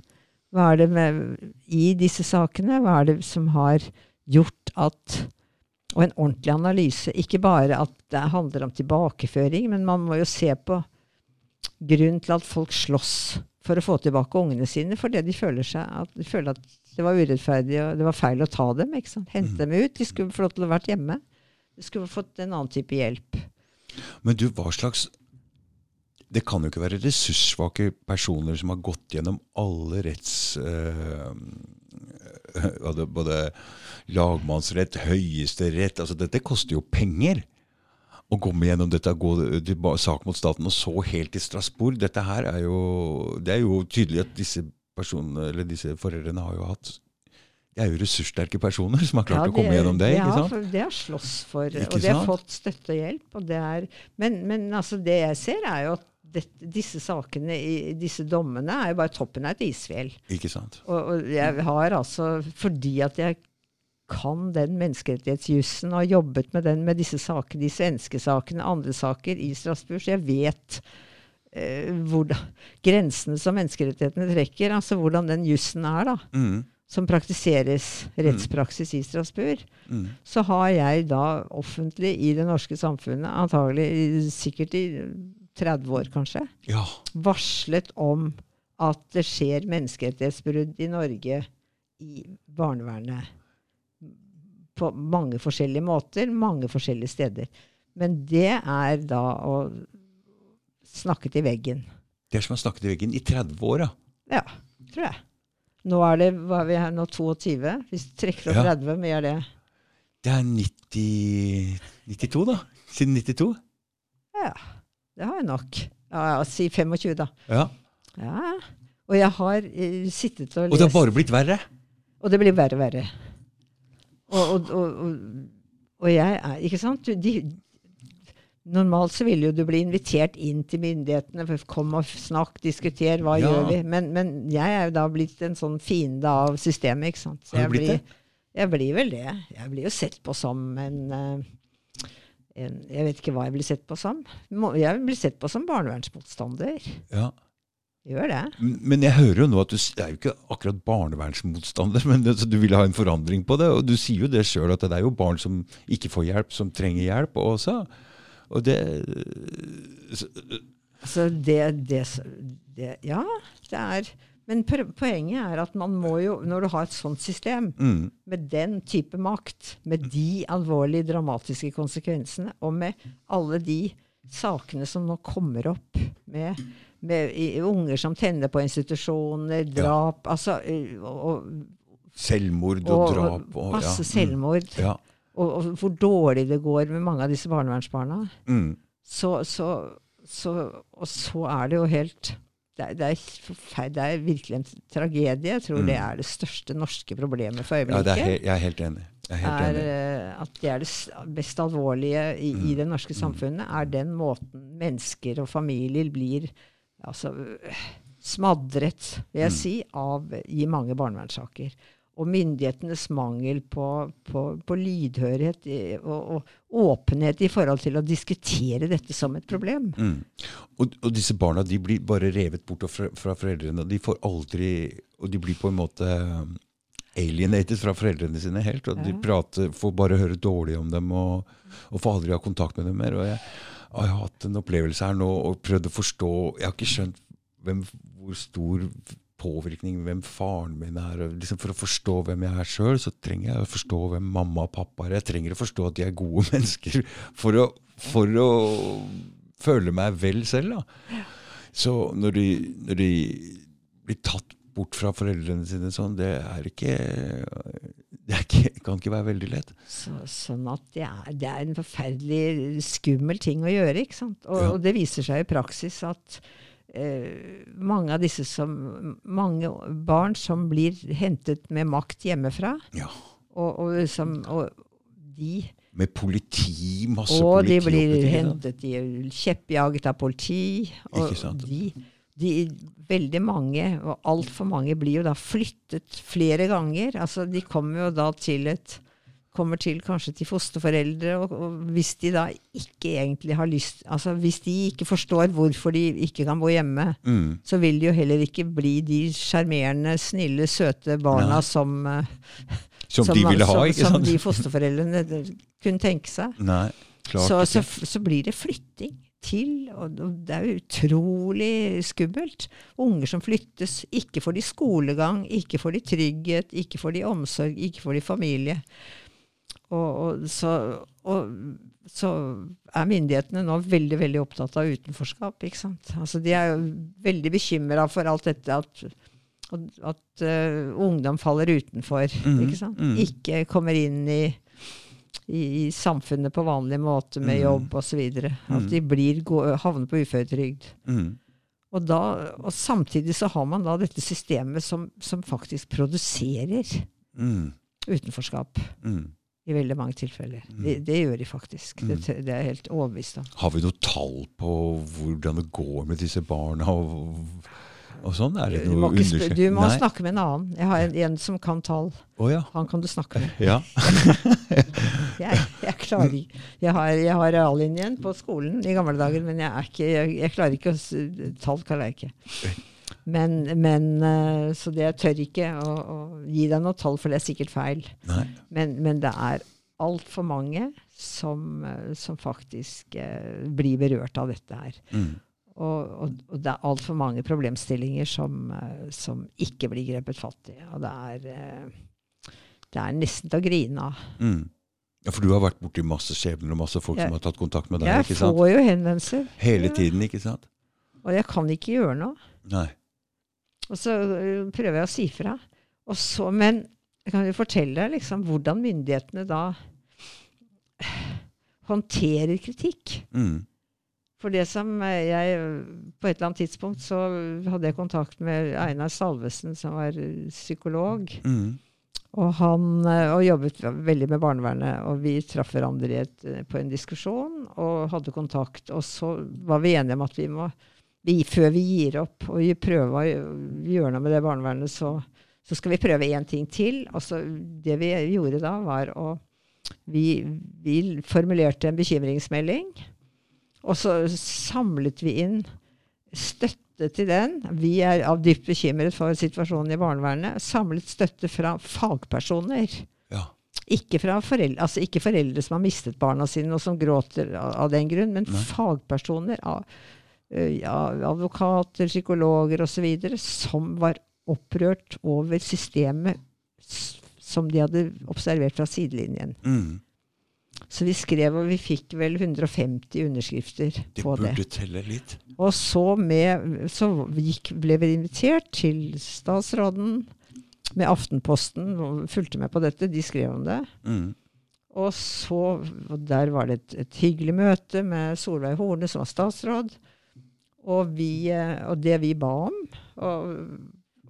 [SPEAKER 2] Hva er det med, i disse sakene? Hva er det som har gjort at Og en ordentlig analyse. Ikke bare at det handler om tilbakeføring, men man må jo se på grunnen til at folk slåss for å få tilbake ungene sine, fordi de føler, seg at, de føler at det var urettferdig og det var feil å ta dem. ikke sant? Hente dem ut. De skulle få lov til å vært hjemme. De skulle fått en annen type hjelp.
[SPEAKER 1] Men du, hva slags Det kan jo ikke være ressurssvake personer som har gått gjennom alle retts... eh, både, både lagmannsrett, høyesterett altså Dette koster jo penger. Å komme gjennom dette, gå til sak mot staten, og så helt til Strasbourg. Dette her er jo Det er jo tydelig at disse personene, eller disse foreldrene har jo hatt De er jo ressurssterke personer som har klart
[SPEAKER 2] Ja,
[SPEAKER 1] å komme gjennom det.
[SPEAKER 2] de
[SPEAKER 1] ikke sant?
[SPEAKER 2] Ja, det har slåss for,
[SPEAKER 1] Ikke
[SPEAKER 2] og de har fått støtte og hjelp. Og det er, men, men altså det jeg ser, er jo at dette, disse sakene, i- disse dommene, er jo bare toppen av et isfjell.
[SPEAKER 1] Ikke sant?
[SPEAKER 2] Og, og jeg har altså, fordi at jeg kan den menneskerettighetsjussen og har jobbet med den med disse sakene, de svenske sakene, andre saker i Strasbourg, så jeg vet eh, hvordan, grensene som menneskerettighetene trekker, altså hvordan den jussen er, da,
[SPEAKER 1] Mm,
[SPEAKER 2] som praktiseres rettspraksis i Strasbourg
[SPEAKER 1] mm.
[SPEAKER 2] så har jeg da offentlig i det norske samfunnet, antagelig sikkert i 30 år kanskje,
[SPEAKER 1] Ja.
[SPEAKER 2] varslet om at det skjer menneskerettighetsbrudd i Norge i barnevernet. På mange forskjellige måter, mange forskjellige steder. Men det er da å snakke til veggen.
[SPEAKER 1] Det er som å snakke til veggen i 30 år, ja.
[SPEAKER 2] Ja, tror jeg. Nå er det hva er vi her nå, 22? Hvis du trekker fra 30, hvor mye er det?
[SPEAKER 1] Det er 90, 92, da. Siden 92.
[SPEAKER 2] Ja, det har jeg nok. Ja, si 25, da.
[SPEAKER 1] Ja.
[SPEAKER 2] Ja. Og jeg har uh, sittet og lest Og
[SPEAKER 1] det har bare blitt verre.
[SPEAKER 2] Og det blir verre og verre. Og, og, og, og, jeg er Ikke sant? Du, de, normalt så ville jo du bli invitert inn til myndighetene. for Kom og snakk, diskuter, hva
[SPEAKER 1] Ja.
[SPEAKER 2] gjør vi? Men, men jeg er jo da blitt en sånn fiende av systemet, ikke sant. Så jeg
[SPEAKER 1] blitt
[SPEAKER 2] blir? Jeg blir vel det. Jeg blir jo sett på som en, uh, en Jeg vet ikke hva jeg blir sett på som. Jeg blir sett på som barnevernsmotstander.
[SPEAKER 1] Ja.
[SPEAKER 2] Gjør det.
[SPEAKER 1] Men jeg hører jo nå at du er jo ikke akkurat barnevernsmotstander, men du vil ha en forandring på det. Og du sier jo det sjøl, at det er jo barn som ikke får hjelp, som trenger hjelp også. Og det så-
[SPEAKER 2] Altså det, det, det Ja, det er Men poenget er at man må jo, når du har et sånt system,
[SPEAKER 1] mm,
[SPEAKER 2] med den type makt, med de alvorlige, dramatiske konsekvensene, og med alle de sakene som nå kommer opp, med, med i, unger som tenner på institusjoner, drap altså, eh, og, og,
[SPEAKER 1] Selvmord og,
[SPEAKER 2] og,
[SPEAKER 1] drap og
[SPEAKER 2] masse
[SPEAKER 1] ja.
[SPEAKER 2] selvmord,
[SPEAKER 1] Mm, ja.
[SPEAKER 2] og, og hvor dårlig det går med mange av disse barnevernsbarna.
[SPEAKER 1] Mm.
[SPEAKER 2] så, så, så, Og så er det jo helt det det, er det er virkelig en tragedie. Jeg tror
[SPEAKER 1] Mm.
[SPEAKER 2] det er det største norske problemet for
[SPEAKER 1] Ja,
[SPEAKER 2] øyeblikket.
[SPEAKER 1] det er jeg er helt enig. Er helt enig.
[SPEAKER 2] eh, at det er det mest alvorlige i, i
[SPEAKER 1] Mm.
[SPEAKER 2] det norske samfunnet, er den måten mennesker og familier blir altså, smadret, vil jeg
[SPEAKER 1] Mm.
[SPEAKER 2] si, av i mange barnevernssaker. Og myndighetenes mangel på, på, på lydhørighet og, og åpenhet i forhold til å diskutere dette som et problem.
[SPEAKER 1] Mm. Og, og disse barna de blir bare revet bort fra, fra foreldrene. De får aldri Og de blir på en måte um, alienated fra foreldrene sine helt. Og de prater, får bare høre dårlig om dem og, og får aldri ha kontakt med dem mer. Og jeg, jeg har hatt en opplevelse her nå og prøvd å forstå Jeg har ikke skjønt hvem, hvor stor påvirkning hvem faren min er. Liksom for å forstå hvem jeg er sjøl, så trenger jeg å forstå hvem mamma og pappa er. Jeg trenger å forstå at de er gode mennesker for å, for å føle meg vel selv. da. Så når de, når de blir tatt bort fra foreldrene sine sånn, det er ikke Det er ikke, kan ikke være veldig lett.
[SPEAKER 2] Så, sånn at det er, det er en forferdelig skummel ting å gjøre. ikke sant? Og,
[SPEAKER 1] Ja.
[SPEAKER 2] og det viser seg i praksis at mange av disse som Mange barn som blir hentet med makt hjemmefra,
[SPEAKER 1] Ja.
[SPEAKER 2] og, og, som, og de
[SPEAKER 1] Med politi, masse
[SPEAKER 2] Og
[SPEAKER 1] politi
[SPEAKER 2] de blir
[SPEAKER 1] oppi
[SPEAKER 2] hentet de er kjeppjaget av politi. Og? De, de, veldig mange, og altfor mange, blir jo da flyttet flere ganger. Altså, de kommer jo da til et kommer til kanskje til fosterforeldre, og, og hvis de da ikke egentlig har lyst Altså hvis de ikke forstår hvorfor de ikke kan bo hjemme,
[SPEAKER 1] Mm.
[SPEAKER 2] så vil de jo heller ikke bli de sjarmerende, snille, søte barna
[SPEAKER 1] ja.
[SPEAKER 2] som, eh,
[SPEAKER 1] Som, de ville ha,
[SPEAKER 2] som,
[SPEAKER 1] ikke
[SPEAKER 2] som de fosterforeldrene kunne tenke seg
[SPEAKER 1] Nei, klart
[SPEAKER 2] så, så, så blir det flytting til, og det er utrolig skummelt. Unger som flyttes. Ikke får de skolegang, ikke får de trygghet, ikke får de omsorg, ikke får de familie. Og, og, så, og så er myndighetene nå veldig veldig opptatt av utenforskap. ikke sant? Altså De er jo veldig bekymra for alt dette at, at, eh, ungdom faller utenfor.
[SPEAKER 1] Mm,
[SPEAKER 2] ikke sant?
[SPEAKER 1] Mm.
[SPEAKER 2] Ikke kommer inn i i, i samfunnet på vanlig måte med
[SPEAKER 1] Mm.
[SPEAKER 2] jobb osv. At
[SPEAKER 1] Mm.
[SPEAKER 2] de blir, gå, havner på uføretrygd.
[SPEAKER 1] Mm.
[SPEAKER 2] Og, da, og samtidig så har man da dette systemet som, som faktisk produserer
[SPEAKER 1] Mm.
[SPEAKER 2] utenforskap.
[SPEAKER 1] Mm.
[SPEAKER 2] I veldig mange tilfeller.
[SPEAKER 1] Mm.
[SPEAKER 2] Det, det gjør de faktisk. Det,
[SPEAKER 1] Mm.
[SPEAKER 2] Det, det er jeg helt overbevist om.
[SPEAKER 1] Har vi noe tall på hvordan det går med disse barna og, og sånn? Er det
[SPEAKER 2] Du må, du må snakke med en annen. Jeg har en, en som kan tall.
[SPEAKER 1] Oh, ja.
[SPEAKER 2] Han kan du snakke med.
[SPEAKER 1] ja.
[SPEAKER 2] Jeg, jeg klarer ikke Jeg har, jeg har reallinjen på skolen i gamle dager, men jeg, ikke, jeg, klarer ikke å Tall klarer jeg ikke. Men, men eh, Så det jeg tør ikke å, å gi deg noe tall, for det er sikkert feil. Men, men det er altfor mange som, eh, som faktisk eh, blir berørt av dette her.
[SPEAKER 1] Mm.
[SPEAKER 2] Og, og, og det er altfor mange problemstillinger som, eh, som ikke blir grepet fatt i. Og det er, det er nesten til å grine av.
[SPEAKER 1] Mm. Ja, For du har vært borti masse skjebner og masse folk
[SPEAKER 2] Jeg-
[SPEAKER 1] som har tatt kontakt med deg?
[SPEAKER 2] Jeg
[SPEAKER 1] ikke sant?
[SPEAKER 2] får jo henvendelser,
[SPEAKER 1] Hele
[SPEAKER 2] Ja.
[SPEAKER 1] tiden, ikke sant?
[SPEAKER 2] og jeg kan ikke gjøre noe.
[SPEAKER 1] Nei.
[SPEAKER 2] Og så øh, prøver jeg å si fra. Og så, men jeg kan jo fortelle liksom, hvordan myndighetene da håndterer kritikk.
[SPEAKER 1] Mm.
[SPEAKER 2] For det som eh, jeg På et eller annet tidspunkt så hadde jeg kontakt med Einar Salvesen, som var øh, psykolog.
[SPEAKER 1] Mm.
[SPEAKER 2] Og han og jobbet veldig med barnevernet. Og vi traff hverandre på en diskusjon og hadde kontakt. Og så var vi enige om at vi må vi, Før vi gir opp og prøver å gjøre noe med det barnevernet, så, så skal vi prøve én ting til. Altså, det vi gjorde da, var å vi, vi formulerte en bekymringsmelding. Og så samlet vi inn støtte til den. Vi er av dypt bekymret for situasjonen i barnevernet. Samlet støtte fra fagpersoner.
[SPEAKER 1] Ja.
[SPEAKER 2] Ikke, fra foreldre, altså ikke foreldre som har mistet barna sine og som gråter av, av den grunn, men
[SPEAKER 1] Nei.
[SPEAKER 2] fagpersoner, av, ja, advokater, psykologer osv., som var opprørt over systemet som de hadde observert fra sidelinjen.
[SPEAKER 1] Mm.
[SPEAKER 2] Så vi skrev, og vi fikk vel 150 underskrifter
[SPEAKER 1] de
[SPEAKER 2] på det.
[SPEAKER 1] burde telle litt.
[SPEAKER 2] Og så, med, så gikk, ble vi invitert til statsråden med Aftenposten, og fulgte med på dette. De skrev om det.
[SPEAKER 1] Mm.
[SPEAKER 2] Og så, og der var det et, et hyggelig møte med Solveig Horne, som var statsråd. Og, vi, eh, og det vi ba om, og,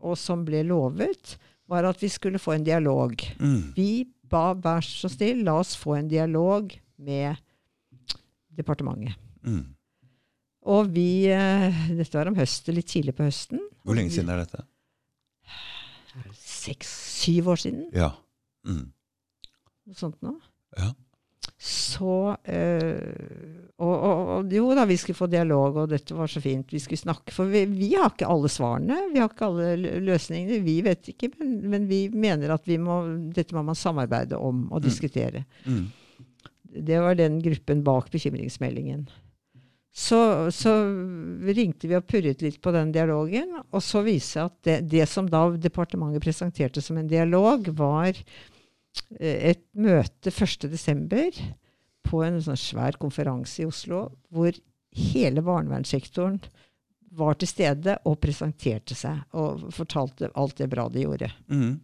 [SPEAKER 2] og som ble lovet, var at vi skulle få en dialog.
[SPEAKER 1] Mm.
[SPEAKER 2] Vi ba vær så snill, la oss få en dialog med departementet.
[SPEAKER 1] Mm.
[SPEAKER 2] Og vi eh, Dette var om høsten, litt tidlig på høsten.
[SPEAKER 1] Hvor lenge siden er dette?
[SPEAKER 2] Seks-syv år siden.
[SPEAKER 1] Ja. Mm.
[SPEAKER 2] Noe sånt nå.
[SPEAKER 1] Ja.
[SPEAKER 2] Så øh, og, og, jo da, vi skulle få dialog, og dette var så fint. Vi skulle snakke. For vi, vi har ikke alle svarene. Vi har ikke alle løsningene. Vi vet ikke, men, men vi mener at vi må, dette må man samarbeide om og
[SPEAKER 1] Mm.
[SPEAKER 2] diskutere.
[SPEAKER 1] Mm.
[SPEAKER 2] Det var den gruppen bak bekymringsmeldingen. Så, så ringte vi og purret litt på den dialogen, og så viste det at det, det som da departementet presenterte som en dialog, var et møte 1.12. på en sånn svær konferanse i Oslo, hvor hele barnevernssektoren var til stede og presenterte seg og fortalte alt det bra de gjorde.
[SPEAKER 1] Mm.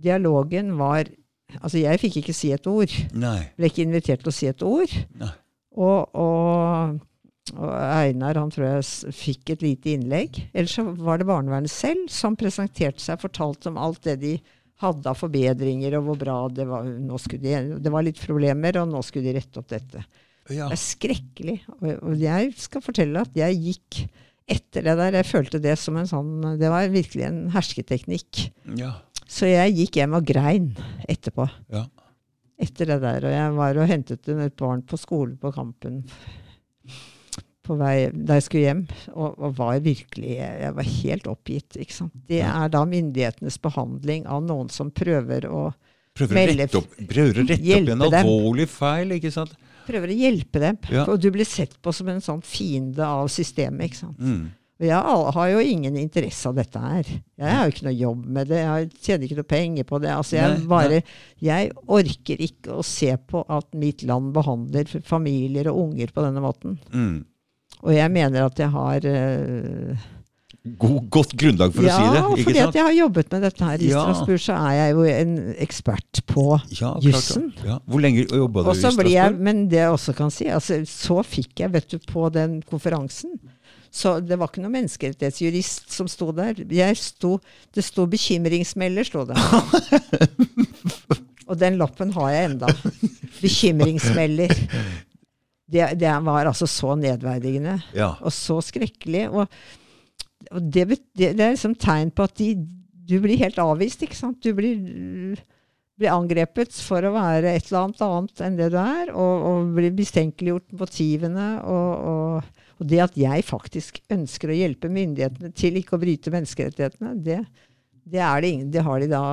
[SPEAKER 2] Dialogen var Altså, jeg fikk ikke si et ord.
[SPEAKER 1] Nei.
[SPEAKER 2] Ble ikke invitert til å si et ord.
[SPEAKER 1] Nei.
[SPEAKER 2] Og, og, og Einar han tror jeg fikk et lite innlegg. Ellers så var det barnevernet selv som presenterte seg, fortalte om alt det de hadde av forbedringer, og hvor bra det var. Nå de, det var litt problemer, og nå skulle de rette opp dette.
[SPEAKER 1] Ja.
[SPEAKER 2] Det er skrekkelig. Og, og jeg skal fortelle at jeg gikk etter det der. Jeg følte det som en sånn Det var virkelig en hersketeknikk.
[SPEAKER 1] Ja.
[SPEAKER 2] Så jeg gikk hjem og grein etterpå
[SPEAKER 1] Ja.
[SPEAKER 2] etter det der. Og jeg var og hentet et barn på skolen på Kampen på vei da jeg skulle hjem, og, og var virkelig Jeg var helt oppgitt. ikke sant? Det er da myndighetenes behandling av noen som prøver å,
[SPEAKER 1] Prøver å
[SPEAKER 2] Melde-
[SPEAKER 1] rette opp, prøver å rette opp en
[SPEAKER 2] dem.
[SPEAKER 1] alvorlig feil, ikke sant?
[SPEAKER 2] prøver å hjelpe dem.
[SPEAKER 1] Ja.
[SPEAKER 2] Og du blir sett på som en sånn fiende av systemet. ikke sant?
[SPEAKER 1] Mm.
[SPEAKER 2] Og jeg har jo ingen interesse av dette her. Jeg har jo ikke noe jobb med det. Jeg tjener ikke noe penger på det. Altså jeg
[SPEAKER 1] Nei,
[SPEAKER 2] bare Jeg orker ikke å se på at mitt land behandler familier og unger på denne måten.
[SPEAKER 1] Mm.
[SPEAKER 2] Og jeg mener at jeg har uh,
[SPEAKER 1] God, godt grunnlag for
[SPEAKER 2] ja,
[SPEAKER 1] å si det, ikke
[SPEAKER 2] fordi at jeg har jobbet med dette her i
[SPEAKER 1] Ja.
[SPEAKER 2] Strasbourg, så er jeg jo en ekspert på
[SPEAKER 1] Ja,
[SPEAKER 2] jussen.
[SPEAKER 1] Ja. Hvor lenge jobba du i
[SPEAKER 2] Strasbourg? jeg, men det jeg også kan si, altså, så fikk jeg, vet du, på den konferansen Så det var ikke noen menneskerettighetsjurist som sto der. Jeg sto, det sto 'bekymringsmelder', sto det. Og den lappen har jeg enda. Bekymringsmelder. Det, det var altså så nedverdigende
[SPEAKER 1] Ja.
[SPEAKER 2] og så skrekkelig. Og, og det, det, er liksom tegn på at de, du blir helt avvist, ikke sant. Du blir, blir angrepet for å være et eller annet annet enn det du er, og, og blir mistenkeliggjort motivene. Og, og, og det at jeg faktisk ønsker å hjelpe myndighetene til ikke å bryte menneskerettighetene, det, det, er det ingen, det har de da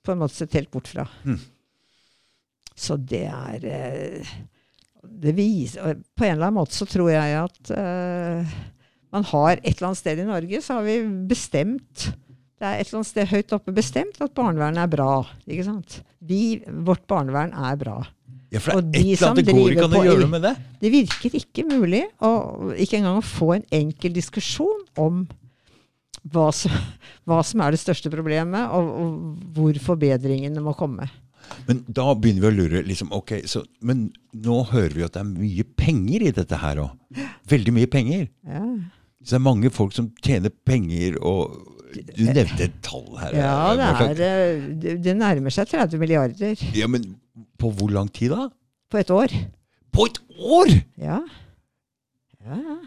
[SPEAKER 2] på en måte sett helt bort fra.
[SPEAKER 1] Mm.
[SPEAKER 2] Så det er eh, det viser, På en eller annen måte så tror jeg at uh, man har et eller annet sted i Norge så har vi bestemt Det er et eller annet sted høyt oppe bestemt at barnevernet er bra. ikke sant? Vi, Vårt barnevern er bra.
[SPEAKER 1] ja, for det er
[SPEAKER 2] de
[SPEAKER 1] et eller annet, det går ikke an å gjøre noe med det.
[SPEAKER 2] Det virker ikke mulig å, ikke engang å få en enkel diskusjon om hva som, hva som er det største problemet, og, og hvor forbedringene må komme.
[SPEAKER 1] Men da begynner vi å lure. liksom, ok, så, Men nå hører vi at det er mye penger i dette her òg. Veldig mye penger.
[SPEAKER 2] Ja,
[SPEAKER 1] Så det er mange folk som tjener penger, og du nevnte et tall her.
[SPEAKER 2] ja det, er, eh, det, det nærmer seg 30 milliarder
[SPEAKER 1] Ja, Men på hvor lang tid da?
[SPEAKER 2] på et år.
[SPEAKER 1] På et år!
[SPEAKER 2] Ja. ja.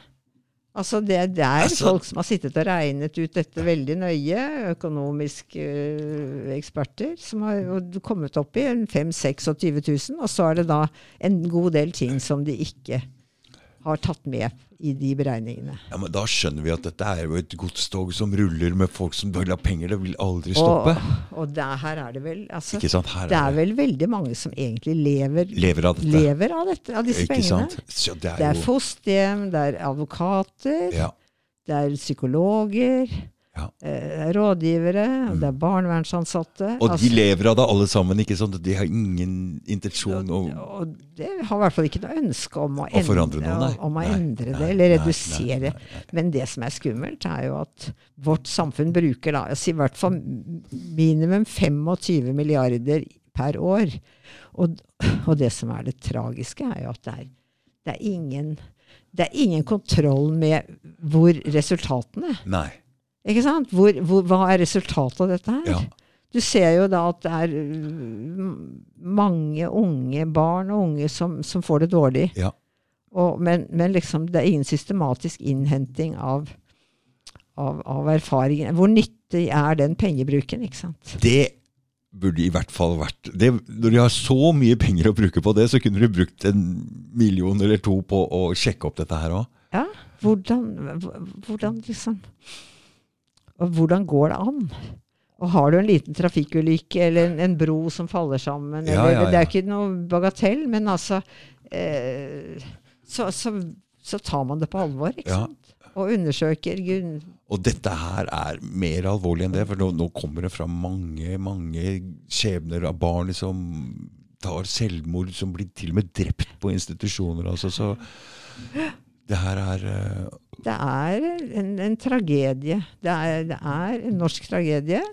[SPEAKER 2] Altså det, det er
[SPEAKER 1] Altså-
[SPEAKER 2] folk som har sittet og regnet ut dette veldig nøye, økonomiske øh, eksperter, som har kommet opp i en 5 26 000, og så er det da en god del ting som de ikke har tatt med i de beregningene.
[SPEAKER 1] Ja, men Da skjønner vi at dette er jo et godstog som ruller med folk som vil ha penger. Det vil aldri stoppe.
[SPEAKER 2] Og, og der, her er det vel altså,
[SPEAKER 1] Ikke sant? Her
[SPEAKER 2] Det
[SPEAKER 1] er
[SPEAKER 2] er
[SPEAKER 1] det.
[SPEAKER 2] vel veldig mange som egentlig lever,
[SPEAKER 1] Lever av dette.
[SPEAKER 2] lever av, dette, av disse
[SPEAKER 1] Ikke
[SPEAKER 2] pengene.
[SPEAKER 1] sant? Det er
[SPEAKER 2] er fosterhjem, det er advokater,
[SPEAKER 1] ja,
[SPEAKER 2] det er psykologer,
[SPEAKER 1] Ja.
[SPEAKER 2] eh, rådgivere, det er barnevernsansatte.
[SPEAKER 1] Og
[SPEAKER 2] Altså,
[SPEAKER 1] de lever av det alle sammen. ikke sant? De har ingen intensjon og,
[SPEAKER 2] og det har i hvert fall ikke noe ønske om å,
[SPEAKER 1] Å endre, noe,
[SPEAKER 2] om å
[SPEAKER 1] Nei,
[SPEAKER 2] endre
[SPEAKER 1] nei,
[SPEAKER 2] det, eller redusere.
[SPEAKER 1] nei.
[SPEAKER 2] Men det som er skummelt, er jo at vårt samfunn bruker da, i hvert fall minimum 25 milliarder per år. Og, og det som er det tragiske, er jo at det er, det er, ingen, det er ingen kontroll med hvor resultatene
[SPEAKER 1] Nei.
[SPEAKER 2] Ikke sant? Hvor, hvor, hva er resultatet av dette her?
[SPEAKER 1] Ja.
[SPEAKER 2] Du ser jo da at det er øh, mange unge, barn og unge, som, som får det dårlig.
[SPEAKER 1] Ja.
[SPEAKER 2] Og, men, men liksom, det er ingen systematisk innhenting av, av, av erfaringen. Hvor nyttig er den pengebruken, ikke sant?
[SPEAKER 1] Det burde i hvert fall vært det, Når de har så mye penger å bruke på det, så kunne de brukt en million eller to på å sjekke opp dette her òg.
[SPEAKER 2] Ja, hvordan, hvordan liksom Og hvordan går det an? Og har du en liten trafikkulykke eller en, en bro som faller sammen
[SPEAKER 1] Ja,
[SPEAKER 2] eller,
[SPEAKER 1] ja,
[SPEAKER 2] Det er
[SPEAKER 1] ja.
[SPEAKER 2] ikke noe bagatell, men altså eh, så, så, så tar man det på alvor, ikke
[SPEAKER 1] Ja.
[SPEAKER 2] sant? Og undersøker Gud,
[SPEAKER 1] Og dette her er mer alvorlig enn det, for nå, nå kommer det fra mange mange skjebner av barn som tar selvmord, som blir til og med drept på institusjoner. Altså, så det her er eh,
[SPEAKER 2] Det er en, en tragedie. Det er, det er en norsk tragedie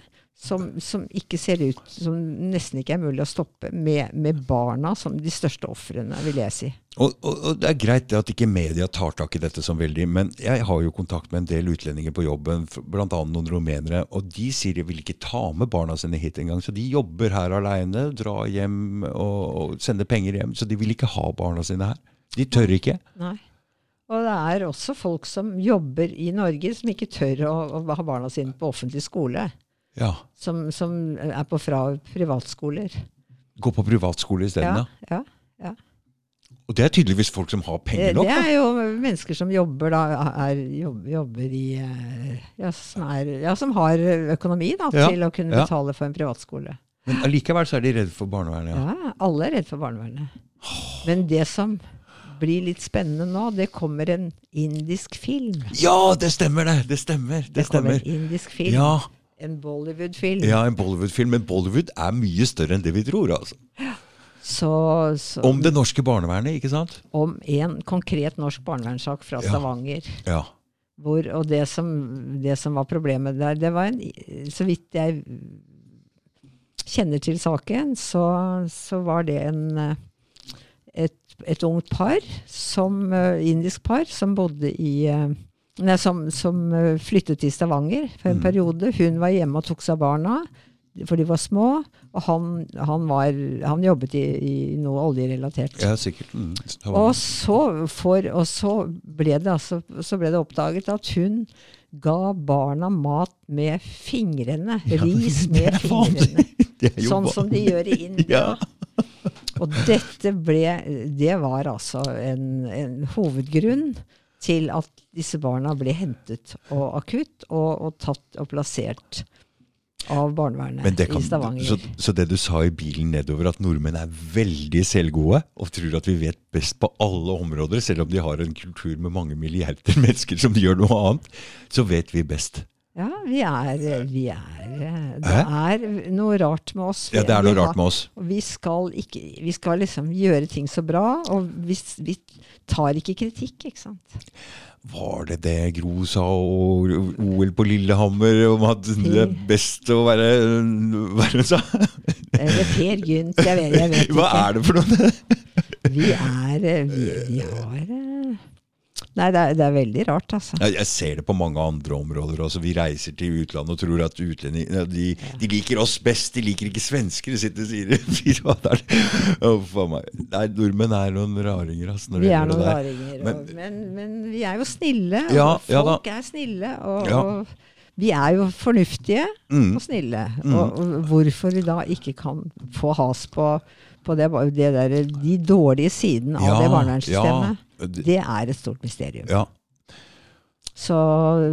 [SPEAKER 2] som, som ikke ser ut Som nesten ikke er mulig å stoppe, med, med barna som de største ofrene, vil jeg si.
[SPEAKER 1] og, og, og Det er greit at ikke media tar tak i dette som veldig, men jeg har jo kontakt med en del utlendinger på jobben, bl.a. noen rumenere, og de sier de vil ikke ta med barna sine hit engang. Så de jobber her aleine, drar hjem og, og sender penger hjem. Så de vil ikke ha barna sine her. De tør ikke.
[SPEAKER 2] Nei. Og det er også folk som jobber i Norge, som ikke tør å, å ha barna sine på offentlig skole.
[SPEAKER 1] Ja.
[SPEAKER 2] Som, som er på fra privatskoler.
[SPEAKER 1] Gå på privatskole isteden,
[SPEAKER 2] Ja,
[SPEAKER 1] ja.
[SPEAKER 2] ja.
[SPEAKER 1] Og det er tydeligvis folk som har penger nok.
[SPEAKER 2] det er jo mennesker som jobber, da, er, jobber, i eh, ja som, er, ja, som har økonomi da,
[SPEAKER 1] Ja,
[SPEAKER 2] til å kunne
[SPEAKER 1] ja.
[SPEAKER 2] betale for en privatskole.
[SPEAKER 1] Men allikevel så er de redde for barnevernet. Ja.
[SPEAKER 2] Ja, alle er redd for barnevernet. Men det som blir litt spennende nå, det kommer en indisk film.
[SPEAKER 1] ja, det stemmer det! Det stemmer. Det,
[SPEAKER 2] Det kommer
[SPEAKER 1] stemmer.
[SPEAKER 2] en indisk film.
[SPEAKER 1] Ja,
[SPEAKER 2] En Bollywood-film.
[SPEAKER 1] ja, en Bollywood-film. Men Bollywood er mye større enn det vi tror. altså.
[SPEAKER 2] Så, så,
[SPEAKER 1] Om det norske barnevernet, ikke sant?
[SPEAKER 2] om en konkret norsk barnevernssak fra Stavanger.
[SPEAKER 1] Ja.
[SPEAKER 2] Hvor, og det som, det som var problemet der, det var en Så vidt jeg kjenner til saken, så, så var det en eh, et, et ungt par, som, eh, indisk par, som bodde i eh, Nei, som, som eh, flyttet til Stavanger for en
[SPEAKER 1] Mm.
[SPEAKER 2] periode. Hun var hjemme og tok seg av barna, for de var små. Og han, han, var, han jobbet i, i noe oljerelatert.
[SPEAKER 1] ja, sikkert. Mm.
[SPEAKER 2] Og så, for, og så, ble det altså, så ble det oppdaget at hun ga barna mat med fingrene. Ris med fingrene. Sånn som de gjør i India.
[SPEAKER 1] Ja.
[SPEAKER 2] Og dette ble Det var altså en, en hovedgrunn til at disse barna ble hentet og akutt og, og tatt og plassert av barnevernet
[SPEAKER 1] kan,
[SPEAKER 2] i Stavanger.
[SPEAKER 1] så, så det du sa i bilen nedover, at nordmenn er veldig selvgode og tror at vi vet best på alle områder, selv om de har en kultur med mange milliarder mennesker som de gjør noe annet, så vet vi best.
[SPEAKER 2] Ja, vi er, vi er Det er noe rart med oss.
[SPEAKER 1] Ja, det er noe rart med oss.
[SPEAKER 2] Vi skal, ikke, vi skal liksom gjøre ting så bra, og vi, vi tar ikke kritikk, ikke sant.
[SPEAKER 1] Var det det Gro sa og OL på Lillehammer om at det er best å være Hva er det hun sa?
[SPEAKER 2] Eller Per Gynt, jeg vet, jeg vet ikke.
[SPEAKER 1] Hva er det for noe?
[SPEAKER 2] Vi er eh, Vi, vi har eh, Nei, det er, det er veldig rart, altså.
[SPEAKER 1] Jeg jeg ser det på mange andre områder Altså, Vi reiser til utlandet og tror at utlendinger de, de liker oss best, de liker ikke svensker. Sitter sier meg. Nei, nordmenn er noen raringer, altså.
[SPEAKER 2] Vi er noen raringer.
[SPEAKER 1] Men-
[SPEAKER 2] og, men, men vi er jo snille. Og
[SPEAKER 1] Ja, ja
[SPEAKER 2] folk er snille. Og,
[SPEAKER 1] Ja.
[SPEAKER 2] og vi er jo fornuftige
[SPEAKER 1] Mm.
[SPEAKER 2] og snille.
[SPEAKER 1] Mm.
[SPEAKER 2] Og, og hvorfor vi da ikke kan få has på, på det, det der, de dårlige sidene av
[SPEAKER 1] Ja,
[SPEAKER 2] det barnevernssystemet,
[SPEAKER 1] ja. Det-
[SPEAKER 2] er et stort mysterium.
[SPEAKER 1] Ja,
[SPEAKER 2] Så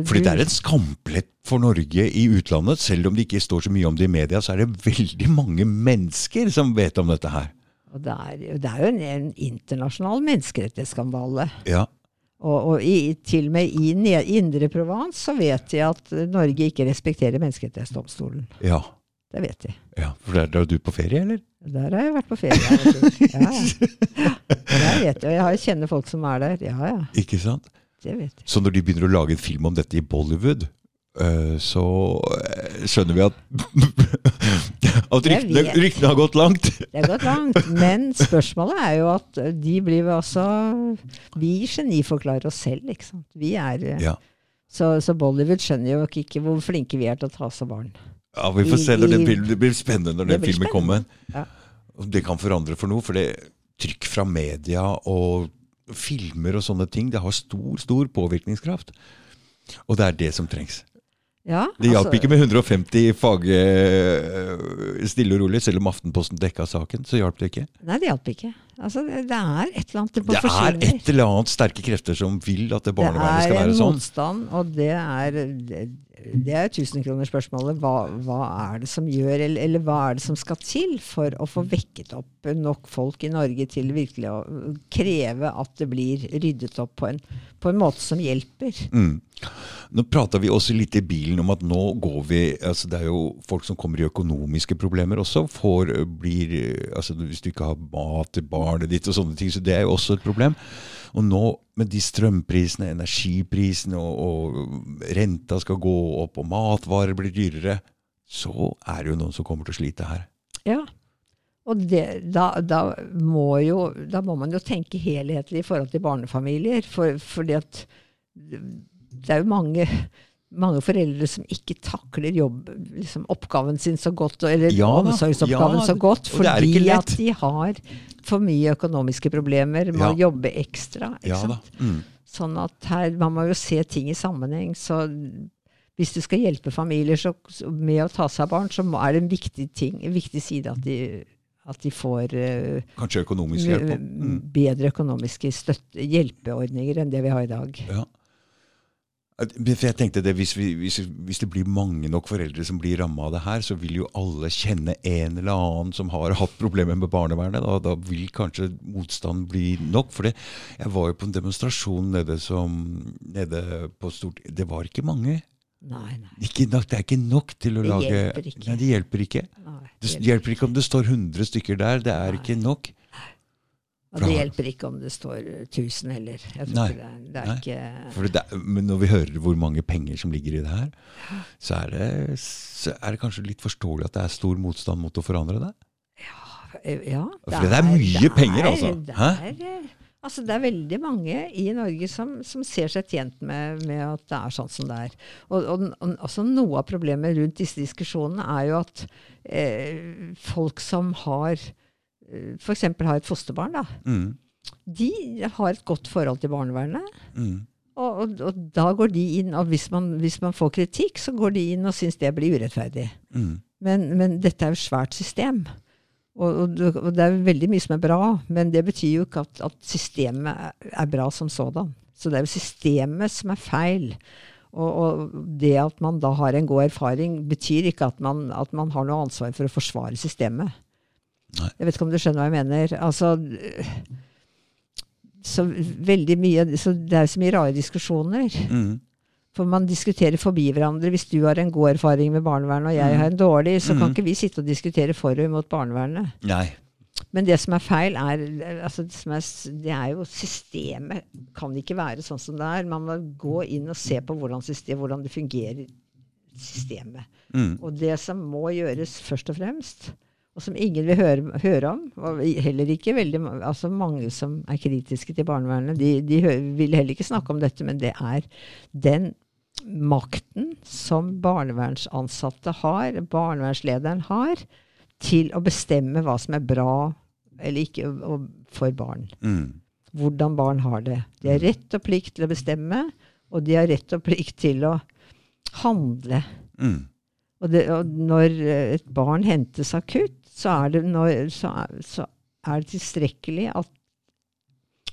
[SPEAKER 1] fordi det er en skamplett for Norge i utlandet. Selv om det ikke står så mye om det i media, så er det veldig mange mennesker som vet om dette her.
[SPEAKER 2] Og det er, det er jo en, en internasjonal menneskerettighetsskandale.
[SPEAKER 1] Ja,
[SPEAKER 2] Og, og i, til og med i Indre Provence så vet de at Norge ikke respekterer Menneskerettighetsdomstolen.
[SPEAKER 1] ja,
[SPEAKER 2] Det vet de.
[SPEAKER 1] ja. For der drar du på ferie, eller?
[SPEAKER 2] Der har jeg vært på ferie. Ja, ja. Der vet jeg, jeg kjenner folk som er der. Ja, ja.
[SPEAKER 1] Ikke sant?
[SPEAKER 2] Det vet jeg.
[SPEAKER 1] Så når de begynner å lage en film om dette i Bollywood, eh, så eh, skjønner vi at, at ryktene, ryktene har gått langt.
[SPEAKER 2] Det har gått langt. Men spørsmålet er jo at de blir også Vi geniforklarer oss selv, ikke sant. Vi er eh,
[SPEAKER 1] Ja.
[SPEAKER 2] så, så Bollywood skjønner jo ikke hvor flinke vi er til å ta oss av barn.
[SPEAKER 1] ja, Vi får se når den filmen, Det blir spennende når den filmen kommer.
[SPEAKER 2] Ja.
[SPEAKER 1] Det kan forandre for noe, for det trykk fra media og filmer og sånne ting, det har stor, stor påvirkningskraft. Og det er det som trengs.
[SPEAKER 2] Ja,
[SPEAKER 1] Det hjalp
[SPEAKER 2] altså-
[SPEAKER 1] ikke med 150 fag eh, stille og rolig, selv om Aftenposten dekka saken. Så hjalp det ikke.
[SPEAKER 2] Nei, det hjalp ikke. Altså, det det er et eller annet det
[SPEAKER 1] Det er et eller annet sterke krefter som vil at det barnevernet skal være sånn.
[SPEAKER 2] Det er en motstand, og det er det, er tusenkronersspørsmålet. Hva, hva er det som gjør, eller, eller hva er det som skal til for å få vekket opp nok folk i Norge til virkelig å kreve at det blir ryddet opp på en, på en måte som hjelper?
[SPEAKER 1] Mm. Nå prata vi også litt i bilen om at nå går vi altså Det er jo folk som kommer i økonomiske problemer også. Får, blir, altså Hvis du ikke har mat til barnet ditt og sånne ting. Så det er jo også et problem. Og nå med de strømprisene, energiprisene, og, og renta skal gå opp, og matvarer blir dyrere, så er det jo noen som kommer til å slite her.
[SPEAKER 2] Ja. Og det, da, da, må jo, da må man jo tenke helhetlig i forhold til barnefamilier. For, fordi at det er jo mange, mange foreldre som ikke takler jobb, liksom oppgaven sin så godt, eller
[SPEAKER 1] Ja
[SPEAKER 2] omsorgsoppgaven
[SPEAKER 1] ja,
[SPEAKER 2] så godt, fordi at de har for mye økonomiske problemer, må
[SPEAKER 1] Ja.
[SPEAKER 2] jobbe ekstra.
[SPEAKER 1] Mm.
[SPEAKER 2] Sånn at her, man må jo se ting i sammenheng. Så hvis du skal hjelpe familier så, med å ta seg av barn, så er det en viktig ting, en viktig side at de, at de får
[SPEAKER 1] uh, økonomisk. Mm.
[SPEAKER 2] bedre økonomiske støtte, hjelpeordninger enn det vi har i dag.
[SPEAKER 1] Ja. For jeg tenkte det, hvis, vi, hvis, hvis det blir mange nok foreldre som blir ramma av det her, så vil jo alle kjenne en eller annen som har hatt problemer med barnevernet. Da, da vil kanskje motstanden bli nok. For det, jeg var jo på en demonstrasjon nede, som, nede på Stort... Det var ikke mange.
[SPEAKER 2] Nei, nei.
[SPEAKER 1] Ikke nok, det er ikke nok til å
[SPEAKER 2] Det
[SPEAKER 1] lage
[SPEAKER 2] hjelper ikke.
[SPEAKER 1] Nei, det hjelper ikke.
[SPEAKER 2] nei
[SPEAKER 1] Det
[SPEAKER 2] det
[SPEAKER 1] hjelper ikke om det står 100 stykker der. Det er
[SPEAKER 2] Nei.
[SPEAKER 1] ikke nok.
[SPEAKER 2] Og det hjelper ikke om det står 1000 heller. Jeg tror
[SPEAKER 1] Nei.
[SPEAKER 2] det, det
[SPEAKER 1] Nei.
[SPEAKER 2] ikke
[SPEAKER 1] For det, men når vi hører hvor mange penger som ligger i det her, så er det, så er det kanskje litt forståelig at det er stor motstand mot å forandre det.
[SPEAKER 2] Ja.
[SPEAKER 1] For det er mye penger, altså.
[SPEAKER 2] Er, eh, altså, det er veldig mange i Norge som, som ser seg tjent med, med at det er sånn som det er. Og, og, og Noe av problemet rundt disse diskusjonene er jo at eh, folk som har eh, f.eks. har et fosterbarn, da,
[SPEAKER 1] Mm,
[SPEAKER 2] de har et godt forhold til barnevernet.
[SPEAKER 1] mm,
[SPEAKER 2] Og, og, og da går de inn, og hvis man, hvis man får kritikk, så går de inn og syns det blir urettferdig.
[SPEAKER 1] mm.
[SPEAKER 2] Men, men dette er jo svært system. Og, og, det- er veldig mye som er bra, men det betyr jo ikke at, at systemet er, bra som sådan. Så det er jo systemet som er feil. Og, og det at man da har en god erfaring, betyr ikke at man, at man har noe ansvar for å forsvare systemet.
[SPEAKER 1] Nei.
[SPEAKER 2] Jeg vet ikke om du skjønner hva jeg mener. Altså, så veldig mye, så det er så mye rare diskusjoner.
[SPEAKER 1] Mm.
[SPEAKER 2] For man diskuterer forbi hverandre. Hvis du har en god erfaring med barnevernet, og jeg
[SPEAKER 1] Mm.
[SPEAKER 2] har en dårlig, så kan
[SPEAKER 1] Mm.
[SPEAKER 2] ikke vi sitte og diskutere for og imot barnevernet.
[SPEAKER 1] Nei.
[SPEAKER 2] Men det som er feil, er, altså det, som er, det er jo systemet kan ikke være sånn som det er. Man må gå inn og se på hvordan, system, hvordan det fungerer, systemet.
[SPEAKER 1] Mm.
[SPEAKER 2] Og det som må gjøres først og fremst, og som ingen vil høre, høre om, og heller ikke veldig altså mange som er kritiske til barnevernet, de, de vil heller ikke snakke om dette, men det er den makten som barnevernsansatte har, barnevernslederen har, til å bestemme hva som er bra eller ikke for barn.
[SPEAKER 1] Mm.
[SPEAKER 2] Hvordan barn har det. De har rett og plikt til å bestemme, og de har rett og plikt til å handle.
[SPEAKER 1] Mm.
[SPEAKER 2] Og, det, og når eh, et barn hentes akutt, så er det, når, så er, så er det tilstrekkelig at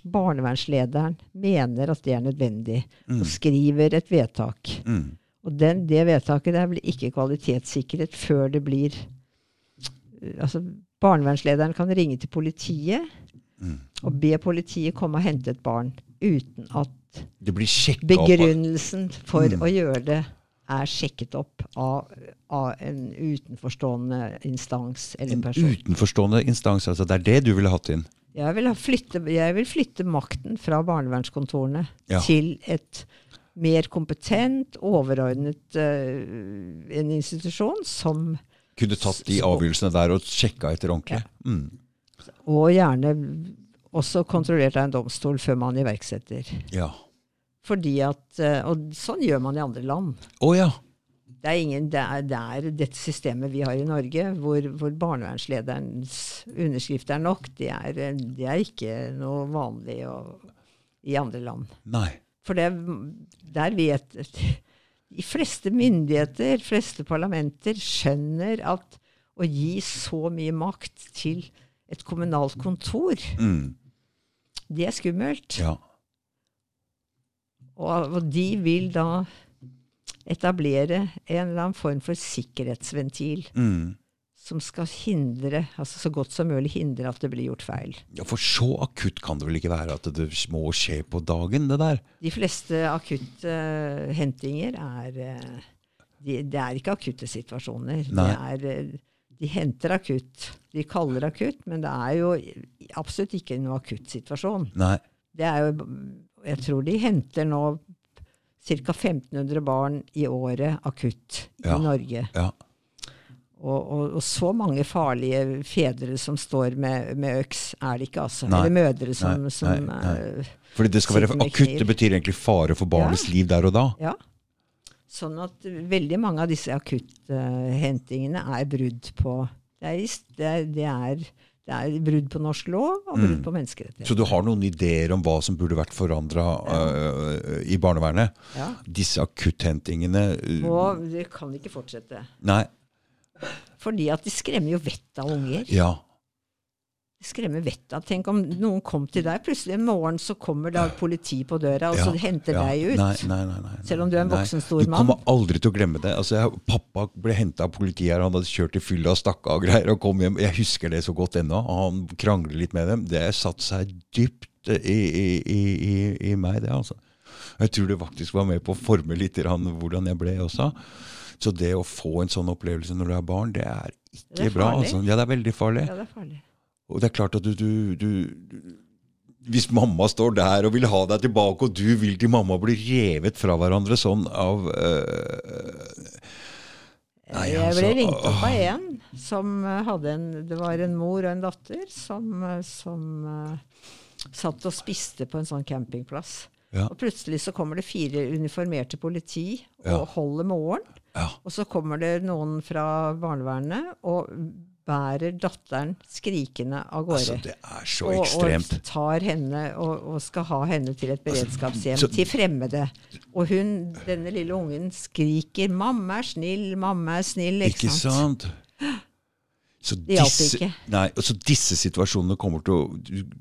[SPEAKER 2] barnevernslederen mener at det er nødvendig,
[SPEAKER 1] Mm.
[SPEAKER 2] og skriver et vedtak.
[SPEAKER 1] Mm.
[SPEAKER 2] Og den, det vedtaket der blir ikke kvalitetssikret før det blir Altså, barnevernslederen kan ringe til politiet
[SPEAKER 1] Mm.
[SPEAKER 2] og be politiet komme og hente et barn uten at
[SPEAKER 1] Det blir
[SPEAKER 2] begrunnelsen for
[SPEAKER 1] Mm.
[SPEAKER 2] å gjøre det er sjekket opp av, av en utenforstående instans eller
[SPEAKER 1] En
[SPEAKER 2] person.
[SPEAKER 1] utenforstående instans. altså Det er det du ville hatt inn?
[SPEAKER 2] Jeg vil, ha flytte, jeg vil flytte makten fra barnevernskontorene
[SPEAKER 1] Ja.
[SPEAKER 2] til et mer kompetent, overordnet uh, en institusjon som
[SPEAKER 1] Kunne tatt de avgjørelsene der og sjekka etter ordentlig. Mm.
[SPEAKER 2] Og gjerne også kontrollert av en domstol før man iverksetter.
[SPEAKER 1] Ja.
[SPEAKER 2] Fordi at, eh, Og sånn gjør man i andre land.
[SPEAKER 1] Å ja.
[SPEAKER 2] Det er, ingen, det, er, det er dette systemet vi har i Norge, hvor, hvor barnevernslederens underskrift er nok. Det er, det er ikke noe vanlig å, i andre land.
[SPEAKER 1] Nei.
[SPEAKER 2] For det, der vet de fleste myndigheter, fleste parlamenter, skjønner at å gi så mye makt til et kommunalt kontor,
[SPEAKER 1] Mm.
[SPEAKER 2] det er skummelt.
[SPEAKER 1] Ja.
[SPEAKER 2] Og, og de vil da etablere en eller annen form for sikkerhetsventil
[SPEAKER 1] Mm.
[SPEAKER 2] som skal hindre, altså så godt som mulig hindre at det blir gjort feil.
[SPEAKER 1] ja. For så akutt kan det vel ikke være at det må skje på dagen, det der?
[SPEAKER 2] De fleste akutte uh, hentinger er uh, de, Det er ikke akutte situasjoner.
[SPEAKER 1] Nei.
[SPEAKER 2] Det er, eh, de henter akutt. De kaller akutt, men det er jo absolutt ikke noe akutt situasjon.
[SPEAKER 1] Nei.
[SPEAKER 2] Det er jo, jeg tror de henter nå ca. 1500 barn i året akutt
[SPEAKER 1] Ja.
[SPEAKER 2] i Norge.
[SPEAKER 1] Ja.
[SPEAKER 2] Og, og, og så mange farlige fedre som står med, med øks, er det ikke, altså.
[SPEAKER 1] Nei.
[SPEAKER 2] Eller mødre som,
[SPEAKER 1] Nei,
[SPEAKER 2] som
[SPEAKER 1] nei,
[SPEAKER 2] eh,
[SPEAKER 1] Fordi det skal være akutt, det betyr egentlig fare for barnets
[SPEAKER 2] Ja.
[SPEAKER 1] liv der og da.
[SPEAKER 2] Ja. Sånn at veldig mange av disse akutthentingene er brudd på det er, det, er, det, er, det er brudd på norsk lov og brudd
[SPEAKER 1] Mm.
[SPEAKER 2] på menneskerettigheter.
[SPEAKER 1] Så du har noen ideer om hva som burde vært forandra i barnevernet?
[SPEAKER 2] Ja.
[SPEAKER 1] Disse akutthentingene uh,
[SPEAKER 2] Og det kan ikke fortsette.
[SPEAKER 1] Nei.
[SPEAKER 2] Fordi at de skremmer jo vettet av unger.
[SPEAKER 1] Ja.
[SPEAKER 2] De skremmer vettet av Tenk om noen kom til deg, plutselig en morgen så kommer det politi på døra, og
[SPEAKER 1] ja,
[SPEAKER 2] så henter
[SPEAKER 1] ja.
[SPEAKER 2] deg ut.
[SPEAKER 1] Nei, nei, nei,
[SPEAKER 2] Selv om du er en voksen, stor mann.
[SPEAKER 1] Du kommer aldri til å glemme det. Altså, jeg, pappa ble henta av politiet her, han hadde kjørt i fylla og stakk av greier og kom hjem. Jeg husker det så godt ennå. Han krangler litt med dem. Det satte seg dypt i, i, i, i, i meg, det, altså. Jeg tror det faktisk var med på å forme litt hvordan jeg ble også. Så det å få en sånn opplevelse når du er barn, det er ikke
[SPEAKER 2] Det er
[SPEAKER 1] bra. Altså. Ja, det er veldig farlig.
[SPEAKER 2] Ja, det er farlig.
[SPEAKER 1] Og det er klart at du, du, du, Hvis mamma står der og vil ha deg tilbake, og du vil til mamma bli revet fra hverandre sånn av øh, Nei,
[SPEAKER 2] jeg
[SPEAKER 1] altså,
[SPEAKER 2] ble ringt opp av en som hadde en Det var en mor og en datter som, som uh, satt og spiste på en sånn campingplass.
[SPEAKER 1] Ja.
[SPEAKER 2] Og plutselig så kommer det fire uniformerte politi og
[SPEAKER 1] Ja.
[SPEAKER 2] holder med åren.
[SPEAKER 1] Ja.
[SPEAKER 2] Og så kommer det noen fra barnevernet og bærer datteren skrikende av gårde.
[SPEAKER 1] Altså, det er så
[SPEAKER 2] og,
[SPEAKER 1] ekstremt.
[SPEAKER 2] og tar henne og, og skal ha henne til et beredskapshjem
[SPEAKER 1] så-
[SPEAKER 2] til fremmede. Og hun, denne lille ungen skriker 'mamma er snill, mamma er snill'.
[SPEAKER 1] Ikke sant? Så
[SPEAKER 2] Det hjalp
[SPEAKER 1] disse,
[SPEAKER 2] ikke.
[SPEAKER 1] nei, så disse situasjonene kommer til å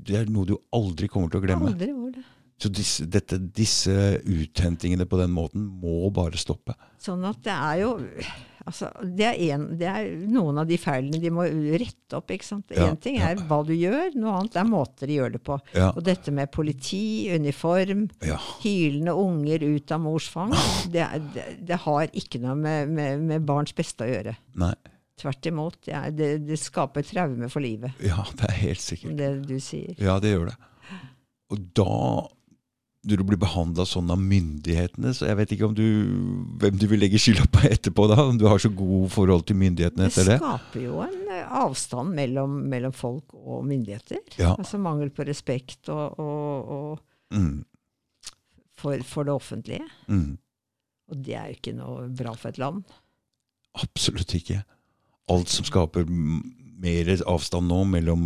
[SPEAKER 1] Det er noe du aldri kommer til å glemme.
[SPEAKER 2] Aldri var det.
[SPEAKER 1] Så disse, dette, disse uthentingene på den måten må bare stoppe.
[SPEAKER 2] Sånn at det er jo Altså, det er, en, det er noen av de feilene de må rette opp. ikke sant? Én
[SPEAKER 1] Ja,
[SPEAKER 2] ting
[SPEAKER 1] ja.
[SPEAKER 2] er hva du gjør, noe annet er måter de gjør det på.
[SPEAKER 1] Ja.
[SPEAKER 2] Og dette med politi, uniform,
[SPEAKER 1] Ja.
[SPEAKER 2] hylende unger ut av mors fang, det, det, det har ikke noe med, med, med barns beste å gjøre.
[SPEAKER 1] Nei.
[SPEAKER 2] Tvert imot. Det, det, det skaper traume for livet,
[SPEAKER 1] Ja, det er helt sikkert.
[SPEAKER 2] det du sier.
[SPEAKER 1] Ja, det gjør det. Og da når du blir behandla sånn av myndighetene, så jeg vet ikke om du, hvem du vil legge skylda på etterpå, da, om du har så god forhold til myndighetene etter det.
[SPEAKER 2] Det skaper jo en eh, avstand mellom, mellom folk og myndigheter.
[SPEAKER 1] Ja.
[SPEAKER 2] Altså mangel på respekt og, og, og
[SPEAKER 1] Mm,
[SPEAKER 2] for, for det offentlige.
[SPEAKER 1] mm,
[SPEAKER 2] Og det er jo ikke noe bra for et land.
[SPEAKER 1] absolutt ikke. Alt som skaper mer avstand nå mellom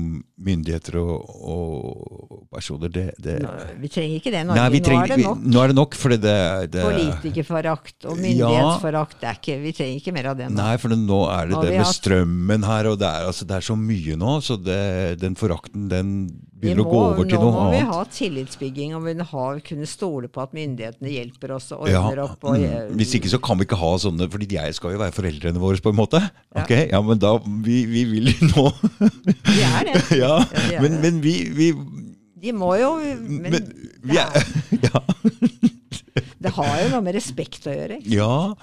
[SPEAKER 1] myndigheter og, og personer, det, det
[SPEAKER 2] Nå, vi trenger ikke det i Norge.
[SPEAKER 1] Nei, trenger,
[SPEAKER 2] Nå er det
[SPEAKER 1] vi-
[SPEAKER 2] nok.
[SPEAKER 1] nå er det nok, for det, det
[SPEAKER 2] Politikerforakt og myndighetsforakt. Ikke, vi trenger ikke mer av det nå.
[SPEAKER 1] Nei, for nå er det
[SPEAKER 2] Nå
[SPEAKER 1] det med strømmen her, og det er, altså, det er så mye nå, så det, den forakten den
[SPEAKER 2] Vi
[SPEAKER 1] må, å gå over til
[SPEAKER 2] nå må vi ha tillitsbygging, og vi må ha, kunne stole på at myndighetene hjelper oss og
[SPEAKER 1] Ja,
[SPEAKER 2] opp. Og,
[SPEAKER 1] mm. Hvis ikke så kan vi ikke ha sånne, fordi jeg skal jo være foreldrene våre på en måte.
[SPEAKER 2] Ja.
[SPEAKER 1] Ok, ja, men da, vi, vi vil nå
[SPEAKER 2] Vi er det.
[SPEAKER 1] Ja,
[SPEAKER 2] de er
[SPEAKER 1] men,
[SPEAKER 2] det.
[SPEAKER 1] men vi, vi
[SPEAKER 2] De må jo Men,
[SPEAKER 1] men, vi er, ja,
[SPEAKER 2] det har jo noe med respekt å gjøre. ikke?
[SPEAKER 1] ja,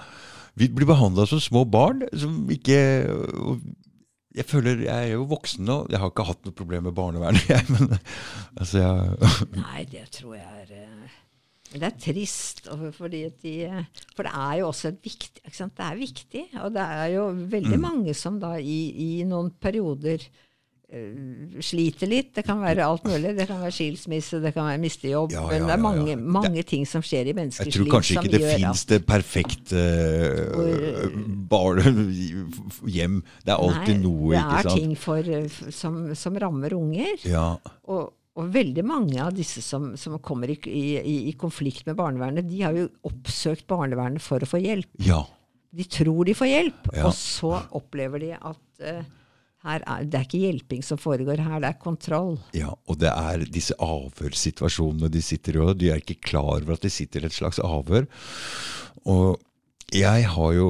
[SPEAKER 1] vi blir behandla som små barn som ikke Jeg føler, jeg er jo voksen nå, jeg har ikke hatt noe problem med barnevernet, jeg, men altså, jeg,
[SPEAKER 2] Nei, det tror jeg er eh, Men det er trist, fordi de, for det er jo også et viktig? Det er viktig, og det er jo veldig mange som da i, i noen perioder eh, sliter litt. Det kan være alt mulig. Det kan være skilsmisse, det kan være miste jobb.
[SPEAKER 1] Ja,
[SPEAKER 2] men
[SPEAKER 1] ja,
[SPEAKER 2] det er mange, mange, det, ting som skjer i
[SPEAKER 1] Jeg tror kanskje ikke det fins det perfekte uh, barn- hjem. Det er alltid
[SPEAKER 2] Nei,
[SPEAKER 1] noe,
[SPEAKER 2] det er ting for, eh, som, som rammer unger.
[SPEAKER 1] Ja,
[SPEAKER 2] Og, og veldig mange av disse som, som kommer i, i, i konflikt med barnevernet, de har jo oppsøkt barnevernet for å få hjelp.
[SPEAKER 1] ja.
[SPEAKER 2] De tror de får hjelp,
[SPEAKER 1] Ja.
[SPEAKER 2] og så opplever de at eh, her er, det er ikke hjelping som foregår her, det er kontroll.
[SPEAKER 1] Ja, og det er disse avhørssituasjonene de sitter i, og de er ikke klar over at de sitter i et slags avhør. Og jeg har jo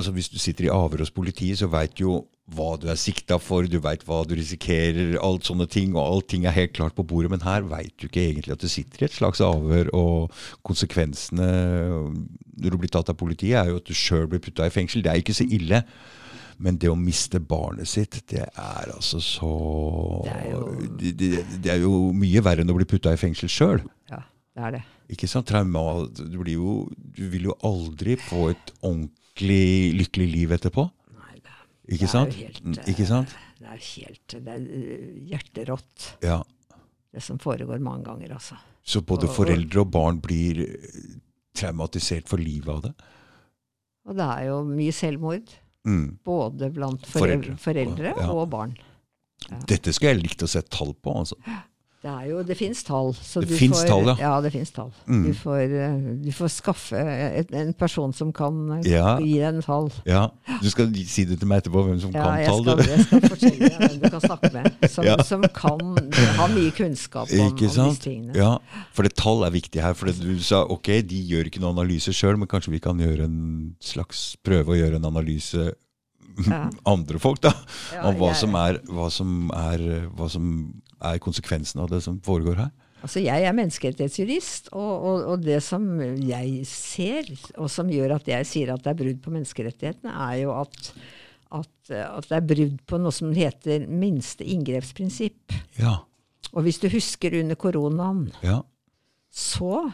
[SPEAKER 1] altså Hvis du sitter i avhør hos politiet, så veit jo hva du er sikta for, du veit hva du risikerer, alt sånne ting, og allting er helt klart på bordet. Men her veit du ikke egentlig at du sitter i et slags avhør, og konsekvensene når du blir tatt av politiet, er jo at du sjøl blir putta i fengsel. Det er ikke så ille. Men det å miste barnet sitt, det er altså så
[SPEAKER 2] Det er jo-
[SPEAKER 1] det, det, det er jo mye verre enn å bli putta i fengsel sjøl.
[SPEAKER 2] Ja, det er det.
[SPEAKER 1] Ikke sant? Trauma, du, blir jo, du vil jo aldri få et ordentlig lykkelig liv etterpå.
[SPEAKER 2] Nei, det,
[SPEAKER 1] Ikke
[SPEAKER 2] det
[SPEAKER 1] sant?
[SPEAKER 2] helt,
[SPEAKER 1] Mm,
[SPEAKER 2] eh,
[SPEAKER 1] Ikke sant?
[SPEAKER 2] Det er helt det er eh, hjerterått,
[SPEAKER 1] Ja.
[SPEAKER 2] det som foregår mange ganger, altså.
[SPEAKER 1] Så både
[SPEAKER 2] Og- og-
[SPEAKER 1] foreldre og barn blir eh, traumatisert for livet av det.
[SPEAKER 2] Og det er jo mye selvmord,
[SPEAKER 1] Mm.
[SPEAKER 2] både blant
[SPEAKER 1] Foreldre.
[SPEAKER 2] foreldre,
[SPEAKER 1] Ja.
[SPEAKER 2] og barn.
[SPEAKER 1] Dette skulle jeg likt å se tall på. altså.
[SPEAKER 2] Det er jo, det fins tall. så
[SPEAKER 1] Det
[SPEAKER 2] fins
[SPEAKER 1] tall, ja.
[SPEAKER 2] Ja, det fins tall.
[SPEAKER 1] Mm.
[SPEAKER 2] Du, får, eh, du får skaffe et, en person som kan eh,
[SPEAKER 1] Ja.
[SPEAKER 2] gi deg en tall.
[SPEAKER 1] Ja, Du skal si det til meg etterpå, hvem som
[SPEAKER 2] Ja,
[SPEAKER 1] kan tall.
[SPEAKER 2] skal, jeg skal fortelle deg hvem du kan snakke med, som,
[SPEAKER 1] Ja.
[SPEAKER 2] som kan ha mye kunnskap om, om disse tingene.
[SPEAKER 1] Ja, for det tall er viktig her. For det du sa ok, de gjør ikke noen analyse sjøl, men kanskje vi kan gjøre en slags prøve å gjøre en analyse
[SPEAKER 2] Ja.
[SPEAKER 1] andre folk, da.
[SPEAKER 2] Ja,
[SPEAKER 1] om hva som, er, hva, som er, hva som er konsekvensen av det som foregår her.
[SPEAKER 2] Altså, jeg er menneskerettighetsjurist, og, og, og det som jeg ser, og som gjør at jeg sier at det er brudd på menneskerettighetene, er jo at, at, at det er brudd på noe som heter minste inngrepsprinsipp.
[SPEAKER 1] Ja.
[SPEAKER 2] Og hvis du husker under koronaen,
[SPEAKER 1] Ja.
[SPEAKER 2] så,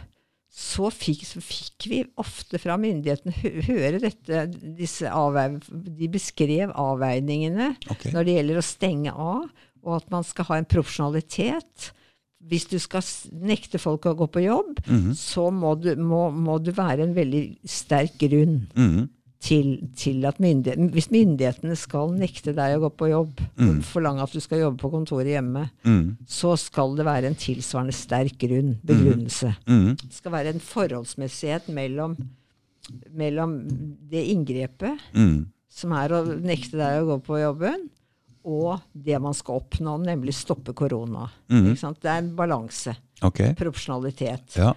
[SPEAKER 2] så, fikk, fikk vi ofte fra myndighetene høre dette De beskrev avveiningene
[SPEAKER 1] okay.
[SPEAKER 2] når det gjelder å stenge av, og at man skal ha en profesjonalitet. Hvis du skal nekte folk å gå på jobb,
[SPEAKER 1] Mhm.
[SPEAKER 2] så må du, må, må du være en veldig sterk grunn
[SPEAKER 1] Mhm.
[SPEAKER 2] til, til at myndighetene Hvis myndighetene skal nekte deg å gå på jobb, mm. forlange at du skal jobbe på kontoret hjemme,
[SPEAKER 1] mm.
[SPEAKER 2] så skal det være en tilsvarende sterk grunn, begrunnelse.
[SPEAKER 1] Mhm.
[SPEAKER 2] Det skal være en forholdsmessighet mellom, mellom det inngrepet,
[SPEAKER 1] Mhm.
[SPEAKER 2] som er å nekte deg å gå på jobben, og det man skal oppnå, nemlig stoppe korona. Mm. Det er en balanse.
[SPEAKER 1] Okay.
[SPEAKER 2] Proporsjonalitet.
[SPEAKER 1] Ja.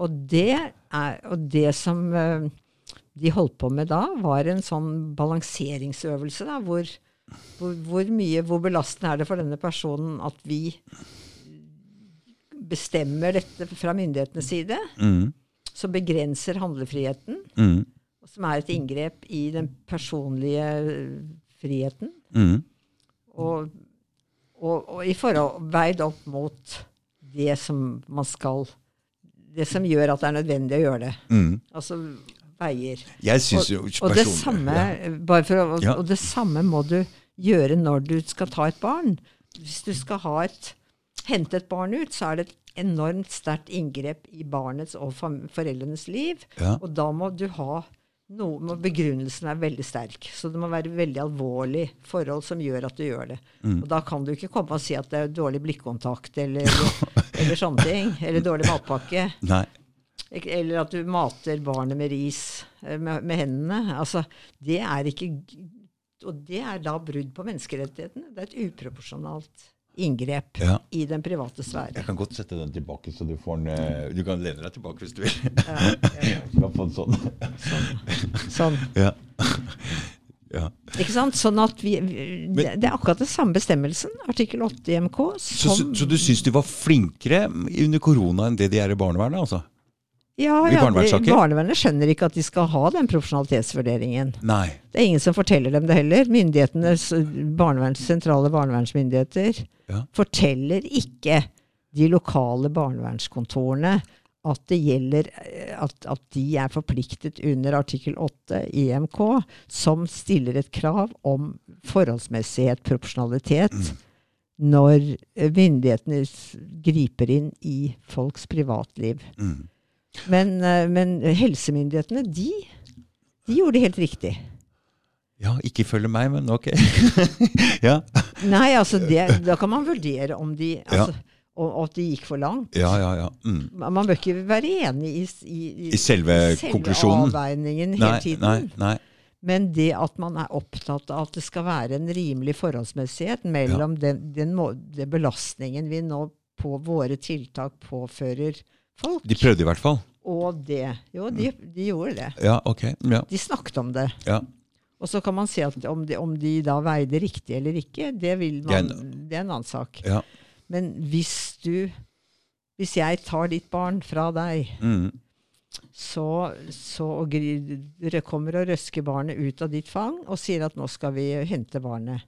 [SPEAKER 2] Og det, er, og det som eh, de holdt på med da, var en sånn balanseringsøvelse. Da, hvor, hvor, hvor mye, hvor belastende er det for denne personen at vi bestemmer dette fra myndighetenes side,
[SPEAKER 1] mm.
[SPEAKER 2] som begrenser handlefriheten, mm. som er et inngrep i den personlige eh, friheten.
[SPEAKER 1] Mhm.
[SPEAKER 2] Og, og, og i forhold veid opp mot det som man skal Det som gjør at det er nødvendig å gjøre det.
[SPEAKER 1] Mm.
[SPEAKER 2] Altså veier.
[SPEAKER 1] Jeg syns jo
[SPEAKER 2] Og det, samme,
[SPEAKER 1] ja.
[SPEAKER 2] bare for å,
[SPEAKER 1] Ja.
[SPEAKER 2] og det samme må du gjøre når du skal ta et barn. Hvis du skal ha et, hente et barn ut, så er det et enormt sterkt inngrep i barnets og foreldrenes liv.
[SPEAKER 1] Ja.
[SPEAKER 2] Og da må du ha noe med Begrunnelsen er veldig sterk. Så det må være veldig alvorlig forhold som gjør at du gjør det.
[SPEAKER 1] Mm.
[SPEAKER 2] Og da kan du ikke komme og si at det er dårlig blikkontakt eller, eller sånne ting. Eller dårlig matpakke.
[SPEAKER 1] Nei.
[SPEAKER 2] Eller at du mater barnet med ris eh, med, med hendene. Altså, det er ikke Og det er da brudd på menneskerettighetene. Det er et uproporsjonalt inngrep
[SPEAKER 1] Ja.
[SPEAKER 2] i den private sfære.
[SPEAKER 1] Jeg kan godt sette den tilbake, så du får den eh, Du kan lene deg tilbake hvis du vil.
[SPEAKER 2] Ja, ja,
[SPEAKER 1] Du kan få den sånn.
[SPEAKER 2] sånn.
[SPEAKER 1] Ja. ja.
[SPEAKER 2] Ikke sant? Sånn at vi, vi- det, det er akkurat den samme bestemmelsen, artikkel 8 i MK
[SPEAKER 1] Så, så, så du syns de var flinkere under korona enn det de er i barnevernet? altså?
[SPEAKER 2] Ja, ja barnevernet skjønner ikke at de skal ha den profesjonalitetsvurderingen.
[SPEAKER 1] Nei.
[SPEAKER 2] Det er ingen som forteller dem det heller. Myndighetenes barneverns, sentrale barnevernsmyndigheter
[SPEAKER 1] Ja.
[SPEAKER 2] forteller ikke de lokale barnevernskontorene at det gjelder eh, at, at de er forpliktet under artikkel 8 i EMK, som stiller et krav om forholdsmessighet, proporsjonalitet, når eh, myndighetene griper inn i folks privatliv.
[SPEAKER 1] Mm.
[SPEAKER 2] Men, eh, men helsemyndighetene, de, de gjorde det helt riktig.
[SPEAKER 1] Ja, ikke følge meg, men ok. ja.
[SPEAKER 2] Nei, altså det, da kan man vurdere om de altså, ja og at de gikk for langt.
[SPEAKER 1] ja, ja, ja. Mm.
[SPEAKER 2] Man bør ikke være enig i, i,
[SPEAKER 1] I selve selve
[SPEAKER 2] avveiningen hele
[SPEAKER 1] Nei,
[SPEAKER 2] tiden.
[SPEAKER 1] nei, nei.
[SPEAKER 2] Men det at man er opptatt av at det skal være en rimelig forholdsmessighet mellom den, den, den belastningen vi nå på våre tiltak påfører folk,
[SPEAKER 1] De prøvde i hvert fall.
[SPEAKER 2] og det. Jo, de, de gjorde det.
[SPEAKER 1] Ja, ok. Ja.
[SPEAKER 2] De snakket om det.
[SPEAKER 1] ja.
[SPEAKER 2] Og så kan man at om de, om de da veide riktig eller ikke, det, vil
[SPEAKER 1] Det er
[SPEAKER 2] en, det er en annen sak.
[SPEAKER 1] ja.
[SPEAKER 2] Men hvis du Hvis jeg tar ditt barn fra deg,
[SPEAKER 1] Mm.
[SPEAKER 2] så, så og kommer og røsker barnet ut av ditt fang og sier at nå skal vi hente barnet.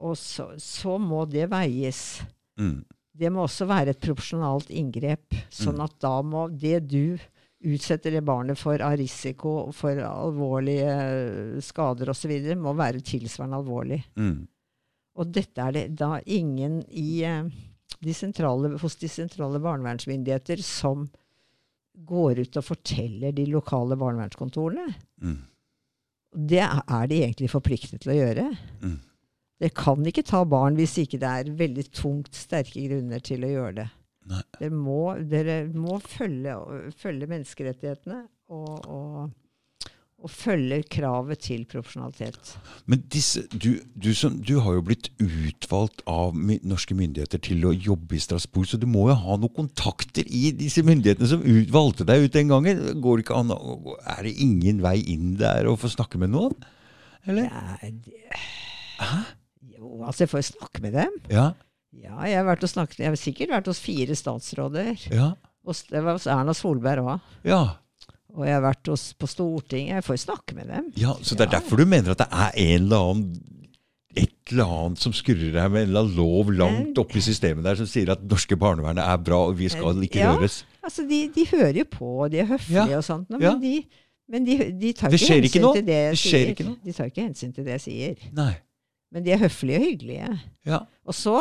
[SPEAKER 2] Og så, så må det veies.
[SPEAKER 1] Mm.
[SPEAKER 2] Det må også være et proporsjonalt inngrep. Sånn at da må det du utsetter det barnet for av risiko for alvorlige skader osv., må være tilsvarende alvorlig.
[SPEAKER 1] Mm.
[SPEAKER 2] Og dette er det da ingen i, eh, de sentrale, hos de sentrale barnevernsmyndigheter som går ut og forteller de lokale barnevernskontorene.
[SPEAKER 1] Mm.
[SPEAKER 2] Det er de egentlig forpliktet til å gjøre.
[SPEAKER 1] Mm.
[SPEAKER 2] Dere kan ikke ta barn hvis ikke det er veldig tungt sterke grunner til å gjøre det. Dere må, dere må følge, følge menneskerettighetene og, og, og følge kravet til profesjonalitet.
[SPEAKER 1] Men disse, du, du, som, du har jo blitt utvalgt av norske myndigheter til å jobbe i Strasbourg, så du må jo ha noen kontakter i disse myndighetene som ut, valgte deg ut den gangen. Går det an, Er det ingen vei inn der å få snakke med noen? Eller?
[SPEAKER 2] Ja, det, jo, altså jeg får jo snakke med dem.
[SPEAKER 1] Ja.
[SPEAKER 2] Ja, jeg har, vært og snakket, jeg har sikkert vært hos fire statsråder.
[SPEAKER 1] Ja.
[SPEAKER 2] Hos, det var hos Erna Solberg òg.
[SPEAKER 1] Ja.
[SPEAKER 2] Og jeg har vært hos, på Stortinget. Jeg får jo snakke med dem.
[SPEAKER 1] ja. Så det er derfor du mener at det er en eller annen et eller annet som skurrer her med en eller annen lov langt oppe i systemet der som sier at norske barnevernet er bra, og vi skal ikke
[SPEAKER 2] Ja.
[SPEAKER 1] røres.
[SPEAKER 2] Altså, de, de hører jo på, og de er høflige
[SPEAKER 1] Ja,
[SPEAKER 2] og sånt, men,
[SPEAKER 1] ja.
[SPEAKER 2] men, de, men de, de tar ikke hensyn
[SPEAKER 1] ikke
[SPEAKER 2] til det jeg
[SPEAKER 1] Det
[SPEAKER 2] sier. De tar ikke hensyn til det jeg sier.
[SPEAKER 1] Nei.
[SPEAKER 2] Men de er høflige og hyggelige.
[SPEAKER 1] Ja.
[SPEAKER 2] Og så,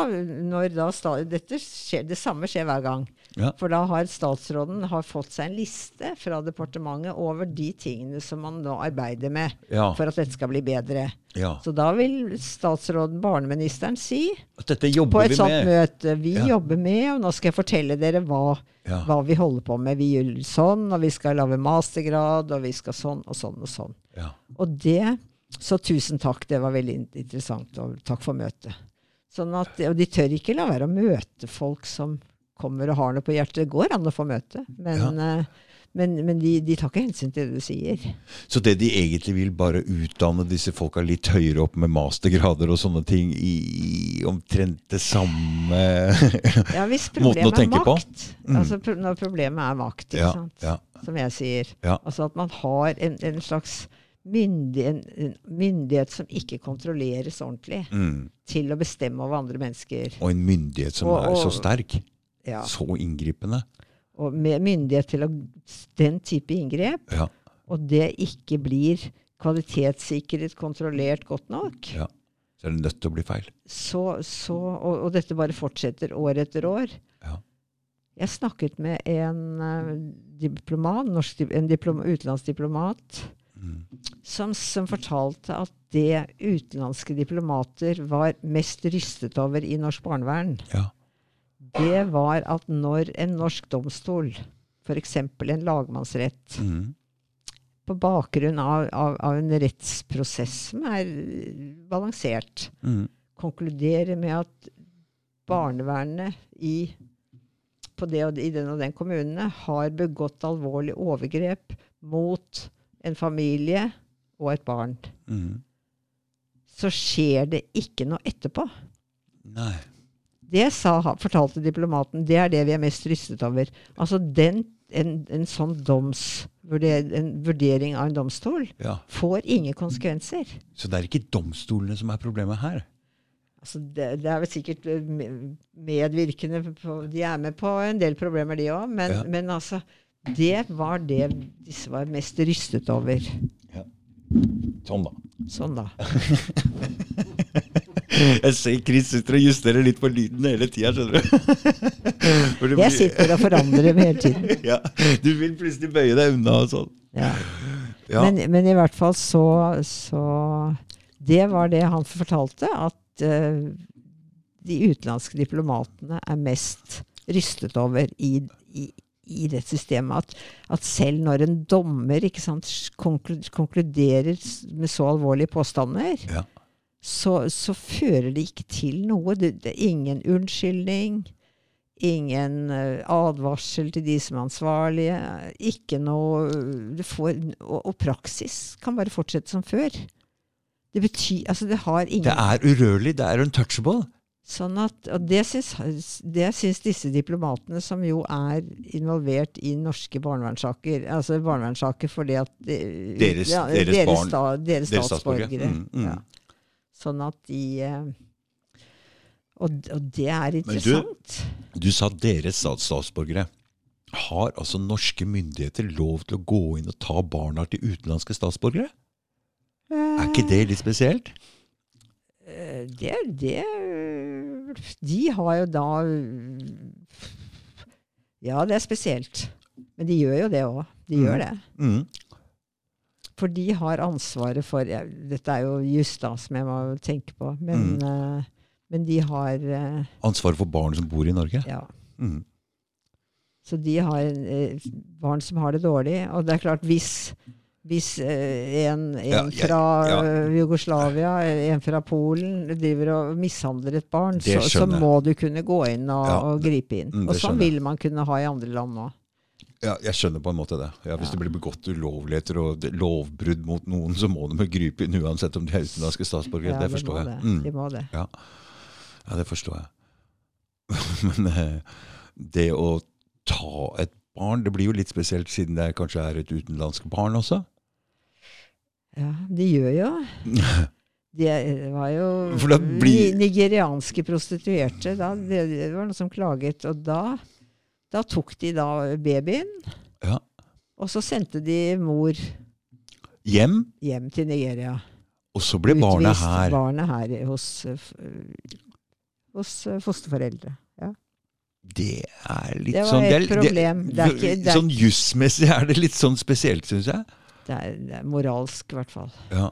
[SPEAKER 2] når da dette skjer, Det samme skjer hver gang.
[SPEAKER 1] Ja.
[SPEAKER 2] For da har statsråden har fått seg en liste fra departementet over de tingene som man nå arbeider med
[SPEAKER 1] Ja.
[SPEAKER 2] for at dette skal bli bedre.
[SPEAKER 1] ja.
[SPEAKER 2] Så da vil statsråden, barneministeren, si
[SPEAKER 1] At dette
[SPEAKER 2] på et sånt
[SPEAKER 1] med.
[SPEAKER 2] møte Vi jobber med, og nå skal jeg fortelle dere hva, hva vi holder på med. Vi gjør sånn, og vi skal lage mastergrad, og vi skal sånn og sånn og sånn.
[SPEAKER 1] Ja.
[SPEAKER 2] Og det Så tusen takk, det var veldig interessant, og takk for møtet. Sånn at, og de tør ikke la være å møte folk som kommer og har noe på hjertet. Det går an å få møte, men, ja. men, men de, de tar ikke hensyn til det du sier.
[SPEAKER 1] Så det de egentlig vil, bare utdanne disse folka litt høyere opp med mastergrader og sånne ting i, omtrent det samme
[SPEAKER 2] Ja, hvis
[SPEAKER 1] Måten å tenke på.
[SPEAKER 2] makt,
[SPEAKER 1] Mm.
[SPEAKER 2] altså når problemet er makt, ikke
[SPEAKER 1] Ja,
[SPEAKER 2] sant? som jeg sier. Altså at man har en, en slags myndig, en, en myndighet som ikke kontrolleres ordentlig,
[SPEAKER 1] mm.
[SPEAKER 2] til å bestemme over andre mennesker.
[SPEAKER 1] Og en myndighet som
[SPEAKER 2] Og-
[SPEAKER 1] er så sterk.
[SPEAKER 2] Ja.
[SPEAKER 1] Så inngripende.
[SPEAKER 2] Og med myndighet til å, den type inngrep,
[SPEAKER 1] Ja.
[SPEAKER 2] og det ikke blir kvalitetssikret, kontrollert godt nok,
[SPEAKER 1] ja. Så er det nødt til å bli feil.
[SPEAKER 2] så, så, og, og dette bare fortsetter år etter år.
[SPEAKER 1] Ja.
[SPEAKER 2] Jeg snakket med en uh, diplomat, norsk, en diplom, utenlandsdiplomat. Som, som fortalte at det utenlandske diplomater var mest rystet over i norsk barnevern,
[SPEAKER 1] Ja.
[SPEAKER 2] det var at når en norsk domstol, f.eks. en lagmannsrett,
[SPEAKER 1] Mm.
[SPEAKER 2] på bakgrunn av, av, av en rettsprosess som er balansert,
[SPEAKER 1] Mm.
[SPEAKER 2] konkluderer med at barnevernet i, på det og, i den og den kommunene har begått alvorlige overgrep mot en familie og et barn,
[SPEAKER 1] Mm.
[SPEAKER 2] så skjer det ikke noe etterpå.
[SPEAKER 1] Nei.
[SPEAKER 2] Det sa, fortalte diplomaten, det er det vi er mest rystet over. Altså den, en, en sånn doms, en vurdering av en domstol
[SPEAKER 1] Ja.
[SPEAKER 2] får ingen konsekvenser.
[SPEAKER 1] Så det er ikke domstolene som er problemet her?
[SPEAKER 2] Altså det, det er vel sikkert eh, medvirkende på De er med på en del problemer, de òg. Men,
[SPEAKER 1] Ja.
[SPEAKER 2] men altså Det var det disse var mest rystet over.
[SPEAKER 1] Sånn, da.
[SPEAKER 2] Sånn, da.
[SPEAKER 1] Jeg ser Chris sitter og justerer litt på lyden hele tida, skjønner du. Det
[SPEAKER 2] Jeg sitter og forandrer dem hele tiden.
[SPEAKER 1] ja, Du vil plutselig bøye deg unna og sånn.
[SPEAKER 2] Ja.
[SPEAKER 1] Ja.
[SPEAKER 2] Men, men i hvert fall så, så Det var det han fortalte, at uh, de utenlandske diplomatene er mest rystet over i, i, i det systemet. At, at selv når en dommer ikke sant, konkluderer med så alvorlige påstander,
[SPEAKER 1] Ja.
[SPEAKER 2] så, så fører det ikke til noe. Det, det ingen unnskyldning. Ingen eh, advarsel til de som er ansvarlige. Ikke noe får, og, og praksis kan bare fortsette som før. Det betyr Altså, det har ingen
[SPEAKER 1] Det er urørlig. Det er untouchable.
[SPEAKER 2] Sånn at, og det syns, det syns disse diplomatene, som jo er involvert i norske barnevernssaker Altså barnevernssaker fordi at de,
[SPEAKER 1] Deres- deres barn-
[SPEAKER 2] sta, deres
[SPEAKER 1] deres statsborgere.
[SPEAKER 2] statsborgere.
[SPEAKER 1] Mm, mm.
[SPEAKER 2] Ja. Sånn at de eh, og, og det er interessant.
[SPEAKER 1] Men Du sa deres statsborgere. Har altså norske myndigheter lov til å gå inn og ta barna til utenlandske statsborgere? Er ikke det litt spesielt?
[SPEAKER 2] Det, det De har jo da Ja, det er spesielt. Men de gjør jo det òg. De gjør det.
[SPEAKER 1] Mm.
[SPEAKER 2] For de har ansvaret for ja, Dette er jo just da, som jeg må tenke på. Men,
[SPEAKER 1] Mm.
[SPEAKER 2] uh, men de har uh,
[SPEAKER 1] Ansvaret for barn som bor i Norge?
[SPEAKER 2] Ja.
[SPEAKER 1] Mm.
[SPEAKER 2] Så de har uh, barn som har det dårlig. Og det er klart, hvis, hvis eh, en, en fra
[SPEAKER 1] ja.
[SPEAKER 2] ja. Jugoslavia, en fra Polen, driver og mishandler et barn, så, så må du kunne gå inn og,
[SPEAKER 1] Ja,
[SPEAKER 2] og gripe inn.
[SPEAKER 1] mm,
[SPEAKER 2] og sånn vil man kunne ha i andre land nå.
[SPEAKER 1] Ja, jeg skjønner på en måte det. Ja, hvis det blir begått ulovligheter og lovbrudd mot noen, så må de gripe inn uansett om de er utenlandske statsborgere.
[SPEAKER 2] Ja,
[SPEAKER 1] det forstår
[SPEAKER 2] de
[SPEAKER 1] jeg.
[SPEAKER 2] det.
[SPEAKER 1] Mm.
[SPEAKER 2] De må det.
[SPEAKER 1] Ja. ja, det forstår jeg. Men eh, det å ta et barn, det blir jo litt spesielt siden det kanskje er et utenlandsk barn også.
[SPEAKER 2] Ja, de gjør jo. Det var jo
[SPEAKER 1] blir-
[SPEAKER 2] nigerianske prostituerte. Da, det, det var noen som klaget. Og da, da tok de da babyen,
[SPEAKER 1] Ja.
[SPEAKER 2] og så sendte de mor
[SPEAKER 1] Hjem,
[SPEAKER 2] hjem til Nigeria.
[SPEAKER 1] og så ble barnet her.
[SPEAKER 2] barnet her hos, hos fosterforeldre. Ja.
[SPEAKER 1] Det er litt
[SPEAKER 2] Det var
[SPEAKER 1] sånn
[SPEAKER 2] et
[SPEAKER 1] er-
[SPEAKER 2] problem. Det ikke- det er-
[SPEAKER 1] Sånn jussmessig er det litt sånn spesielt, syns jeg.
[SPEAKER 2] Det er, det er moralsk, i hvert fall.
[SPEAKER 1] Ja.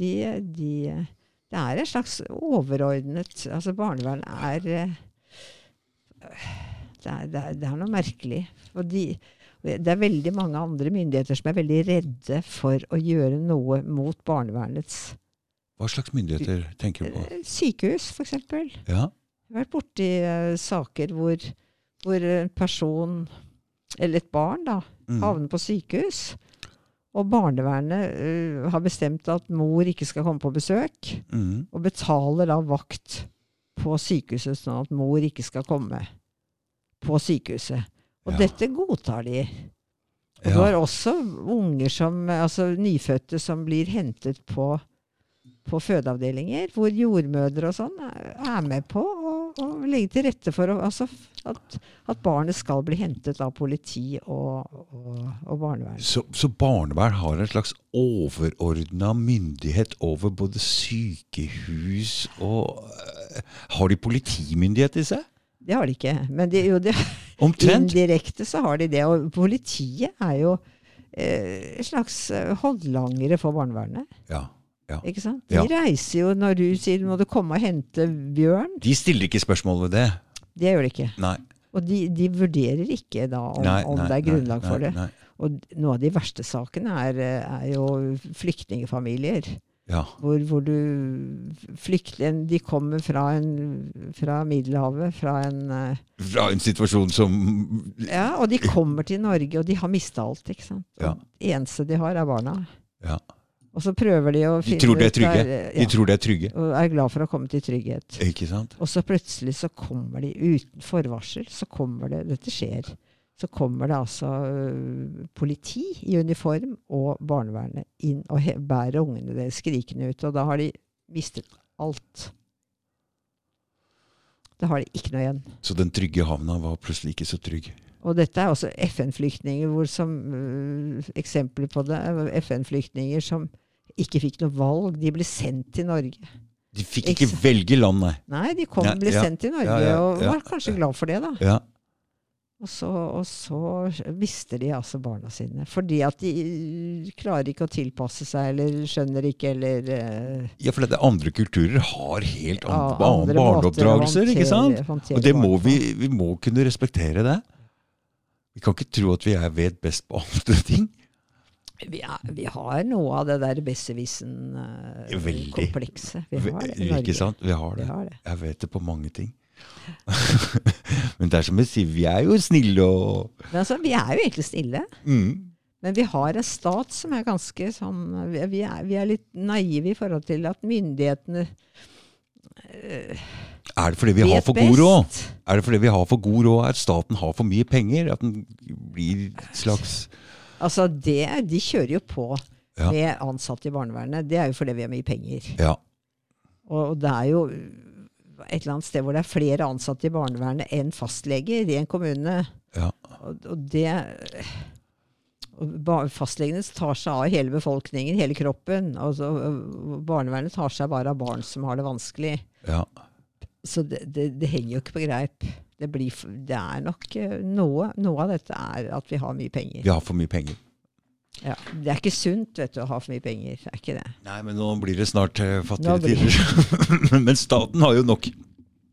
[SPEAKER 2] De, de, det er en slags overordnet Altså, barnevern er eh, det er, det er, noe merkelig. Og de, det er veldig mange andre myndigheter som er veldig redde for å gjøre noe mot barnevernets
[SPEAKER 1] Hva slags myndigheter tenker du på?
[SPEAKER 2] eh, Sykehus, f.eks. Jeg
[SPEAKER 1] Ja.
[SPEAKER 2] har vært borti uh, saker hvor, hvor en person, eller et barn, da,
[SPEAKER 1] Mm.
[SPEAKER 2] Havne på sykehus. Og barnevernet uh, har bestemt at mor ikke skal komme på besøk.
[SPEAKER 1] Mm.
[SPEAKER 2] Og betaler da vakt på sykehuset, sånn at mor ikke skal komme på sykehuset. Og
[SPEAKER 1] Ja.
[SPEAKER 2] dette godtar de. Og du
[SPEAKER 1] Ja.
[SPEAKER 2] har også unger som, altså nyfødte som blir hentet på, på fødeavdelinger, hvor jordmødre og sånn er med på å legge til rette for altså, at, at barnet skal bli hentet av politi og, og, og barnevern.
[SPEAKER 1] Så, så barnevern har en slags overordna myndighet over både sykehus og øh, Har de politimyndighet i seg?
[SPEAKER 2] Det har de ikke. Men de, jo, de, indirekte så har de det. Og politiet er jo eh, en slags eh, håndlangere for barnevernet.
[SPEAKER 1] Ja.
[SPEAKER 2] Ikke sant? De
[SPEAKER 1] Ja.
[SPEAKER 2] reiser jo når du sier 'må du komme og hente Bjørn'.
[SPEAKER 1] De stiller ikke spørsmål ved det.
[SPEAKER 2] Det gjør de ikke.
[SPEAKER 1] Nei.
[SPEAKER 2] Og de, de vurderer ikke da om,
[SPEAKER 1] nei,
[SPEAKER 2] om
[SPEAKER 1] nei,
[SPEAKER 2] det er grunnlag for det. Og noe av de verste sakene er, er jo flyktningfamilier.
[SPEAKER 1] Ja.
[SPEAKER 2] Hvor, hvor du flykter De kommer fra, en, fra Middelhavet, fra en eh,
[SPEAKER 1] Fra en situasjon som
[SPEAKER 2] Ja, og de kommer til Norge, og de har mista alt. ikke sant?
[SPEAKER 1] Ja.
[SPEAKER 2] Det eneste de har, er barna.
[SPEAKER 1] Ja.
[SPEAKER 2] Og så prøver de å
[SPEAKER 1] De
[SPEAKER 2] finne
[SPEAKER 1] tror de er trygge.
[SPEAKER 2] der,
[SPEAKER 1] De tror de er trygge.
[SPEAKER 2] Og er glad for å komme til trygghet.
[SPEAKER 1] Ikke sant?
[SPEAKER 2] Og så plutselig så kommer de uten forvarsel. Så kommer det Dette skjer. Så kommer det altså uh, politi i uniform og barnevernet inn og bærer ungene deres skrikende ut. Og da har de mistet Alt. Da har de ikke noe igjen.
[SPEAKER 1] Så den trygge havna var plutselig ikke så trygg.
[SPEAKER 2] Og dette er også FN-flyktninger, hvor som uh, eksempler på det er FN-flyktninger som ikke fikk noe valg. De ble sendt til Norge.
[SPEAKER 1] De fikk ikke velge land, nei.
[SPEAKER 2] Nei, de kom,
[SPEAKER 1] Ja,
[SPEAKER 2] ble
[SPEAKER 1] ja,
[SPEAKER 2] sendt til Norge,
[SPEAKER 1] ja,
[SPEAKER 2] og var kanskje glad for det, da.
[SPEAKER 1] Ja.
[SPEAKER 2] Og så, og så mister de altså barna sine. Fordi at de øh, klarer ikke å tilpasse seg, eller skjønner ikke, eller uh,
[SPEAKER 1] ja, for dette andre kulturer har helt annen
[SPEAKER 2] andre
[SPEAKER 1] barneoppdragelser, håndtere, ikke sant?
[SPEAKER 2] håndtere
[SPEAKER 1] Og det må vi, vi må kunne respektere det. Vi kan ikke tro at vi er vet best på andre ting.
[SPEAKER 2] Vi, er, vi har noe av det der. Besserwissen-komplekset. Vi har det i
[SPEAKER 1] Ikke sant? Vi har
[SPEAKER 2] Vi
[SPEAKER 1] det.
[SPEAKER 2] har det.
[SPEAKER 1] Jeg vet det på mange ting. Men det er som jeg sier, vi er jo snille og
[SPEAKER 2] Men altså, vi er jo egentlig snille.
[SPEAKER 1] mm.
[SPEAKER 2] Men vi har en stat som er ganske sånn Vi vi er, vi er litt naive i forhold til at myndighetene
[SPEAKER 1] Er det fordi vi har for god råd? Er det fordi vi har for god råd at staten har for mye penger? At den blir et slags
[SPEAKER 2] Altså, det, de kjører jo på
[SPEAKER 1] Ja.
[SPEAKER 2] med ansatte i barnevernet. Det er jo fordi vi har mye penger.
[SPEAKER 1] Ja.
[SPEAKER 2] Og det er jo et eller annet sted hvor det er flere ansatte i barnevernet enn fastleger i en kommune.
[SPEAKER 1] ja.
[SPEAKER 2] Og, og det og Fastlegene tar seg av hele befolkningen, hele kroppen. Altså, barnevernet tar seg bare av barn som har det vanskelig.
[SPEAKER 1] ja.
[SPEAKER 2] Så det, det, det henger jo ikke på greip. Det, blir, det er nok eh, noe, noe av dette er at vi har mye penger.
[SPEAKER 1] Vi har for mye penger.
[SPEAKER 2] Ja, det er ikke sunt vet du, å ha for mye penger. Det er ikke det.
[SPEAKER 1] Nei, men nå blir det snart
[SPEAKER 2] uh,
[SPEAKER 1] fattigere
[SPEAKER 2] blir-
[SPEAKER 1] tider. men staten har jo nok.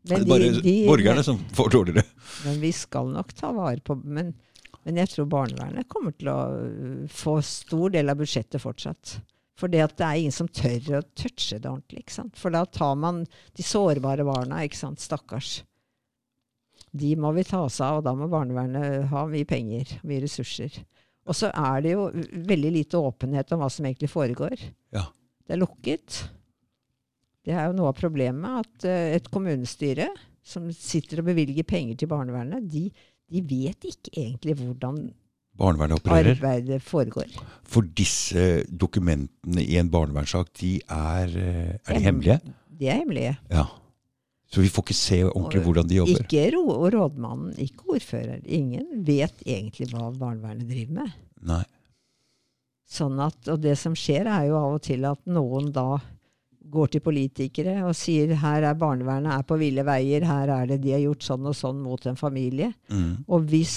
[SPEAKER 2] Men,
[SPEAKER 1] er bare
[SPEAKER 2] de, de,
[SPEAKER 1] borgerne som får dårligere.
[SPEAKER 2] men vi skal nok ta vare på men, men jeg tror barnevernet kommer til å øh, få stor del av budsjettet fortsatt. For det at det er ingen som tør å touche det ordentlig. ikke sant? For da tar man de sårbare barna. ikke sant? Stakkars. De må vi ta oss av, og da må barnevernet ha mye penger, mye ressurser. Og så er det jo veldig lite åpenhet om hva som egentlig foregår.
[SPEAKER 1] Ja.
[SPEAKER 2] Det er lukket. Det er jo noe av problemet at eh, et kommunestyre som sitter og bevilger penger til barnevernet, de, de vet ikke egentlig hvordan
[SPEAKER 1] Barnevernet opererer.
[SPEAKER 2] arbeidet foregår.
[SPEAKER 1] For disse dokumentene i en barnevernssak, de er, eh, er de hemmelige?
[SPEAKER 2] De er hemmelige.
[SPEAKER 1] Ja. Så vi får ikke se ordentlig hvordan de jobber.
[SPEAKER 2] Ikke rådmannen, ikke ordfører. Ingen vet egentlig hva barnevernet driver med.
[SPEAKER 1] Nei.
[SPEAKER 2] Sånn at, og det som skjer, er jo av og til at noen da går til politikere og sier her er barnevernet er på ville veier, her er det de har gjort sånn og sånn mot en familie.
[SPEAKER 1] Mm.
[SPEAKER 2] Og hvis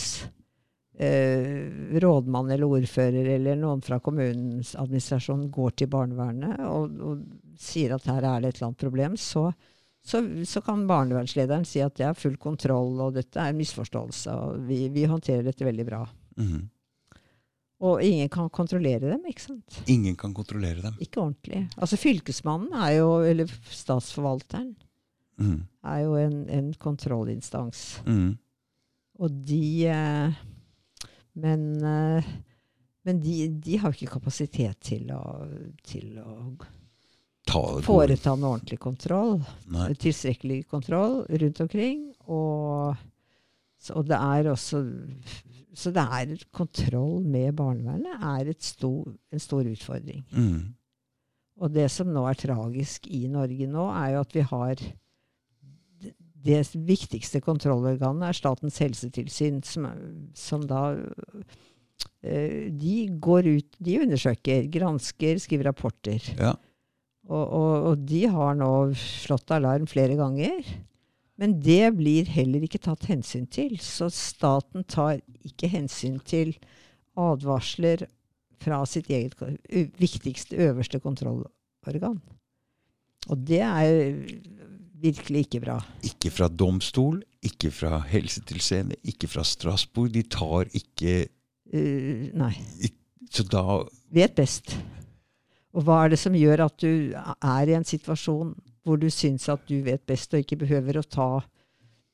[SPEAKER 2] eh, rådmann eller ordfører eller noen fra kommunens administrasjon går til barnevernet og, og sier at her er det et eller annet problem, så, så, så kan barnevernslederen si at det er full kontroll, og dette er en misforståelse, og vi, vi håndterer dette veldig bra.
[SPEAKER 1] Mhm.
[SPEAKER 2] Og ingen kan kontrollere dem, ikke sant?
[SPEAKER 1] Ingen kan kontrollere dem.
[SPEAKER 2] Ikke ordentlig. Altså Fylkesmannen er jo, eller statsforvalteren,
[SPEAKER 1] mm.
[SPEAKER 2] er jo en, en kontrollinstans.
[SPEAKER 1] Mm.
[SPEAKER 2] Og de eh, Men, eh, men de, de har ikke kapasitet til å, til å
[SPEAKER 1] Ta,
[SPEAKER 2] foreta en ordentlig kontroll.
[SPEAKER 1] Nei.
[SPEAKER 2] Tilstrekkelig kontroll rundt omkring. Og, så, det er også Så det er kontroll med barnevernet er et stor, en stor utfordring.
[SPEAKER 1] Mm.
[SPEAKER 2] Og det som nå er tragisk i Norge nå, er jo at vi har det- viktigste kontrollorganet er Statens helsetilsyn, som, som da eh, De går ut, de undersøker, gransker, skriver rapporter.
[SPEAKER 1] Ja.
[SPEAKER 2] Og, og, og de har nå slått alarm flere ganger. Men det blir heller ikke tatt hensyn til. Så staten tar ikke hensyn til advarsler fra sitt eget viktigste, øverste kontrollorgan. Og det er virkelig ikke bra.
[SPEAKER 1] Ikke fra domstol, ikke fra Helsetilsynet, ikke fra Strasbourg. De tar ikke
[SPEAKER 2] Uh, nei.
[SPEAKER 1] Så da
[SPEAKER 2] Vet best. Og hva er det som gjør at du er i en situasjon hvor du syns at du vet best, og ikke behøver å ta,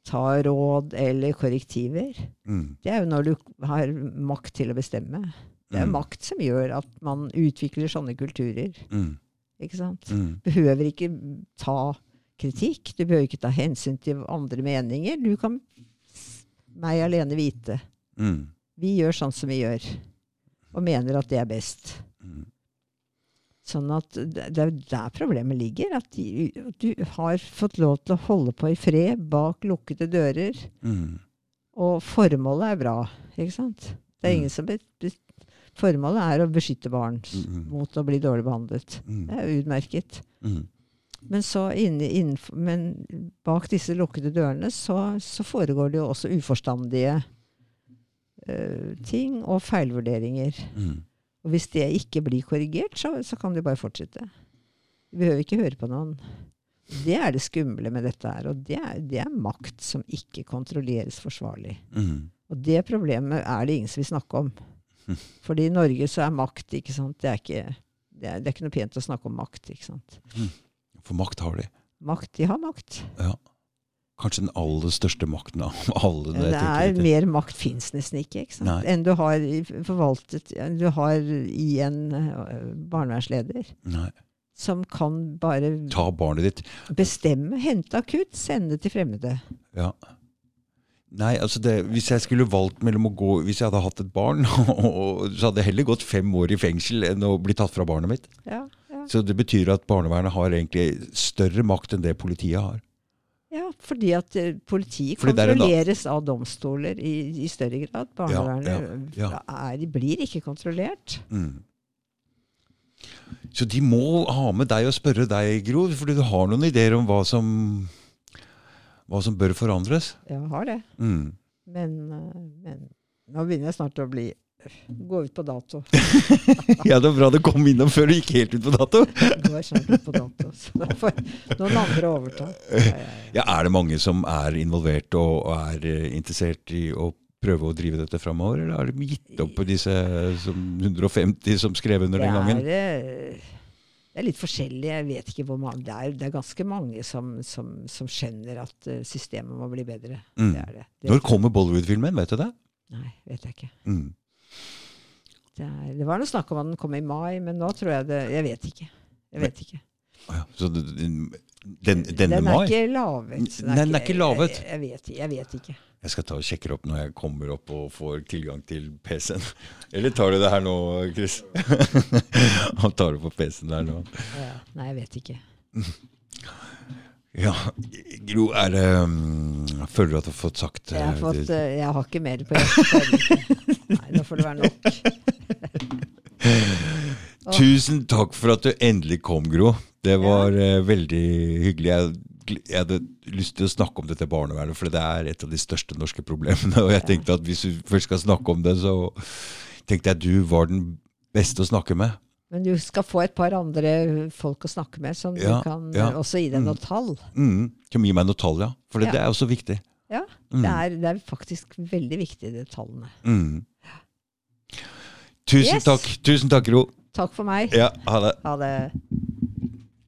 [SPEAKER 2] ta råd eller korrektiver?
[SPEAKER 1] mm,
[SPEAKER 2] Det er jo når du har makt til å bestemme. Det er
[SPEAKER 1] Mm.
[SPEAKER 2] makt som gjør at man utvikler sånne kulturer.
[SPEAKER 1] mm,
[SPEAKER 2] Ikke sant?
[SPEAKER 1] mm,
[SPEAKER 2] behøver ikke ta kritikk. Du behøver ikke ta hensyn til andre meninger. Du kan meg alene vite.
[SPEAKER 1] mm,
[SPEAKER 2] Vi gjør sånn som vi gjør, og mener at det er best.
[SPEAKER 1] mm.
[SPEAKER 2] Sånn at det er der problemet ligger. At de, du har fått lov til å holde på i fred bak lukkede dører.
[SPEAKER 1] Mm.
[SPEAKER 2] Og formålet er bra, ikke sant? Det er
[SPEAKER 1] Mm.
[SPEAKER 2] ingen som Formålet er å beskytte barn
[SPEAKER 1] Mm.
[SPEAKER 2] mot å bli dårlig behandlet.
[SPEAKER 1] Mm.
[SPEAKER 2] Det er utmerket.
[SPEAKER 1] Mm.
[SPEAKER 2] Men, så inne, innenfor, men bak disse lukkede dørene så, så foregår det jo også uforstandige uh, ting og feilvurderinger.
[SPEAKER 1] Mm.
[SPEAKER 2] Og hvis det ikke blir korrigert, så, så kan de bare fortsette. Vi behøver ikke høre på noen. Det er det skumle med dette her. Og det er, det er makt som ikke kontrolleres forsvarlig.
[SPEAKER 1] Mm.
[SPEAKER 2] Og det problemet er det ingen som vil snakke om. Fordi i Norge så er makt ikke sant? Det er ikke, det er, det er ikke noe pent å snakke om makt. ikke sant?
[SPEAKER 1] For makt har de.
[SPEAKER 2] Makt, de har makt.
[SPEAKER 1] Ja. Kanskje den aller største makten av alle.
[SPEAKER 2] Det,
[SPEAKER 1] det
[SPEAKER 2] er
[SPEAKER 1] etter.
[SPEAKER 2] mer makt fins nesten ikke, ikke sant?
[SPEAKER 1] Nei.
[SPEAKER 2] enn du har forvaltet Du har i en øh, barnevernsleder
[SPEAKER 1] Nei.
[SPEAKER 2] som kan bare
[SPEAKER 1] Ta barnet ditt.
[SPEAKER 2] bestemme, hente akutt, sende til fremmede.
[SPEAKER 1] Ja. Nei, altså det, Hvis jeg skulle valgt mellom å gå Hvis jeg hadde hatt et barn, og, så hadde jeg heller gått fem år i fengsel enn å bli tatt fra barnet mitt.
[SPEAKER 2] Ja.
[SPEAKER 1] Så det betyr at barnevernet har egentlig større makt enn det politiet har.
[SPEAKER 2] ja fordi at eh, politiet
[SPEAKER 1] Fordi er
[SPEAKER 2] kontrolleres av domstoler i, i større grad. Barnevernet
[SPEAKER 1] ja,
[SPEAKER 2] Er, blir ikke kontrollert.
[SPEAKER 1] Mm. Så de må ha med deg og spørre deg, Gro, fordi du har noen ideer om hva som, hva som bør forandres.
[SPEAKER 2] Ja, har det.
[SPEAKER 1] Mm.
[SPEAKER 2] Men, øh, men nå begynner jeg snart å bli Gå ut på dato.
[SPEAKER 1] Ja, det var bra det kom innom før du gikk helt ut på dato.
[SPEAKER 2] Går snart ut på dato. Så da får noen andre overta. Ja, ja, ja.
[SPEAKER 1] Er det mange som er involvert og, er eh, interessert i å prøve å drive dette framover, eller har de gitt opp på disse som 150 som skrev under den gangen?
[SPEAKER 2] Det er, eh, det er litt forskjellig. Jeg vet ikke hvor mange. Det er, det er ganske mange som, som, som skjønner at eh, systemet må bli bedre.
[SPEAKER 1] Mm.
[SPEAKER 2] Det er det. det
[SPEAKER 1] Når kommer Bollywood-filmen, vet du det?
[SPEAKER 2] Nei, vet jeg ikke.
[SPEAKER 1] Mm.
[SPEAKER 2] Det, er, det var noe snakk om at den kom i mai, men nå tror jeg det Jeg vet ikke. Jeg vet ikke.
[SPEAKER 1] Ja, Så den, den, denne
[SPEAKER 2] den er
[SPEAKER 1] mai?
[SPEAKER 2] ikke lavet,
[SPEAKER 1] den, er, den er ikke lavet
[SPEAKER 2] Jeg, jeg, vet, jeg vet ikke.
[SPEAKER 1] Jeg skal ta og sjekke opp når jeg kommer opp og får tilgang til PC-en. Eller tar du det her nå, Chris? Han tar det på PC-en der nå.
[SPEAKER 2] Ja, nei, jeg vet ikke.
[SPEAKER 1] Ja, Gro, er det um, Føler du at du har fått sagt
[SPEAKER 2] Jeg har,
[SPEAKER 1] eh,
[SPEAKER 2] fått, eh, jeg har ikke mer på hjertet. Nei, nå får det være nok.
[SPEAKER 1] Tusen takk for at du endelig kom, Gro. Det var eh, veldig hyggelig. Jeg, jeg hadde lyst til å snakke om dette barnevernet, for det er et av de største norske problemene. Og jeg tenkte at hvis du først skal snakke om det, så tenkte jeg at du var den beste å snakke med.
[SPEAKER 2] Men du skal få et par andre folk å snakke med, som
[SPEAKER 1] Ja,
[SPEAKER 2] du kan
[SPEAKER 1] ja.
[SPEAKER 2] også gi deg noen tall.
[SPEAKER 1] Mm, Kan gi meg noe tall, ja. For det,
[SPEAKER 2] Ja.
[SPEAKER 1] det er også viktig.
[SPEAKER 2] Ja,
[SPEAKER 1] Mm.
[SPEAKER 2] det, er, det er faktisk veldig viktig, de tallene.
[SPEAKER 1] Mm. Tusen
[SPEAKER 2] Yes.
[SPEAKER 1] takk, tusen takk, Gro.
[SPEAKER 2] Takk for meg.
[SPEAKER 1] Ja, ha det.
[SPEAKER 2] Ha det.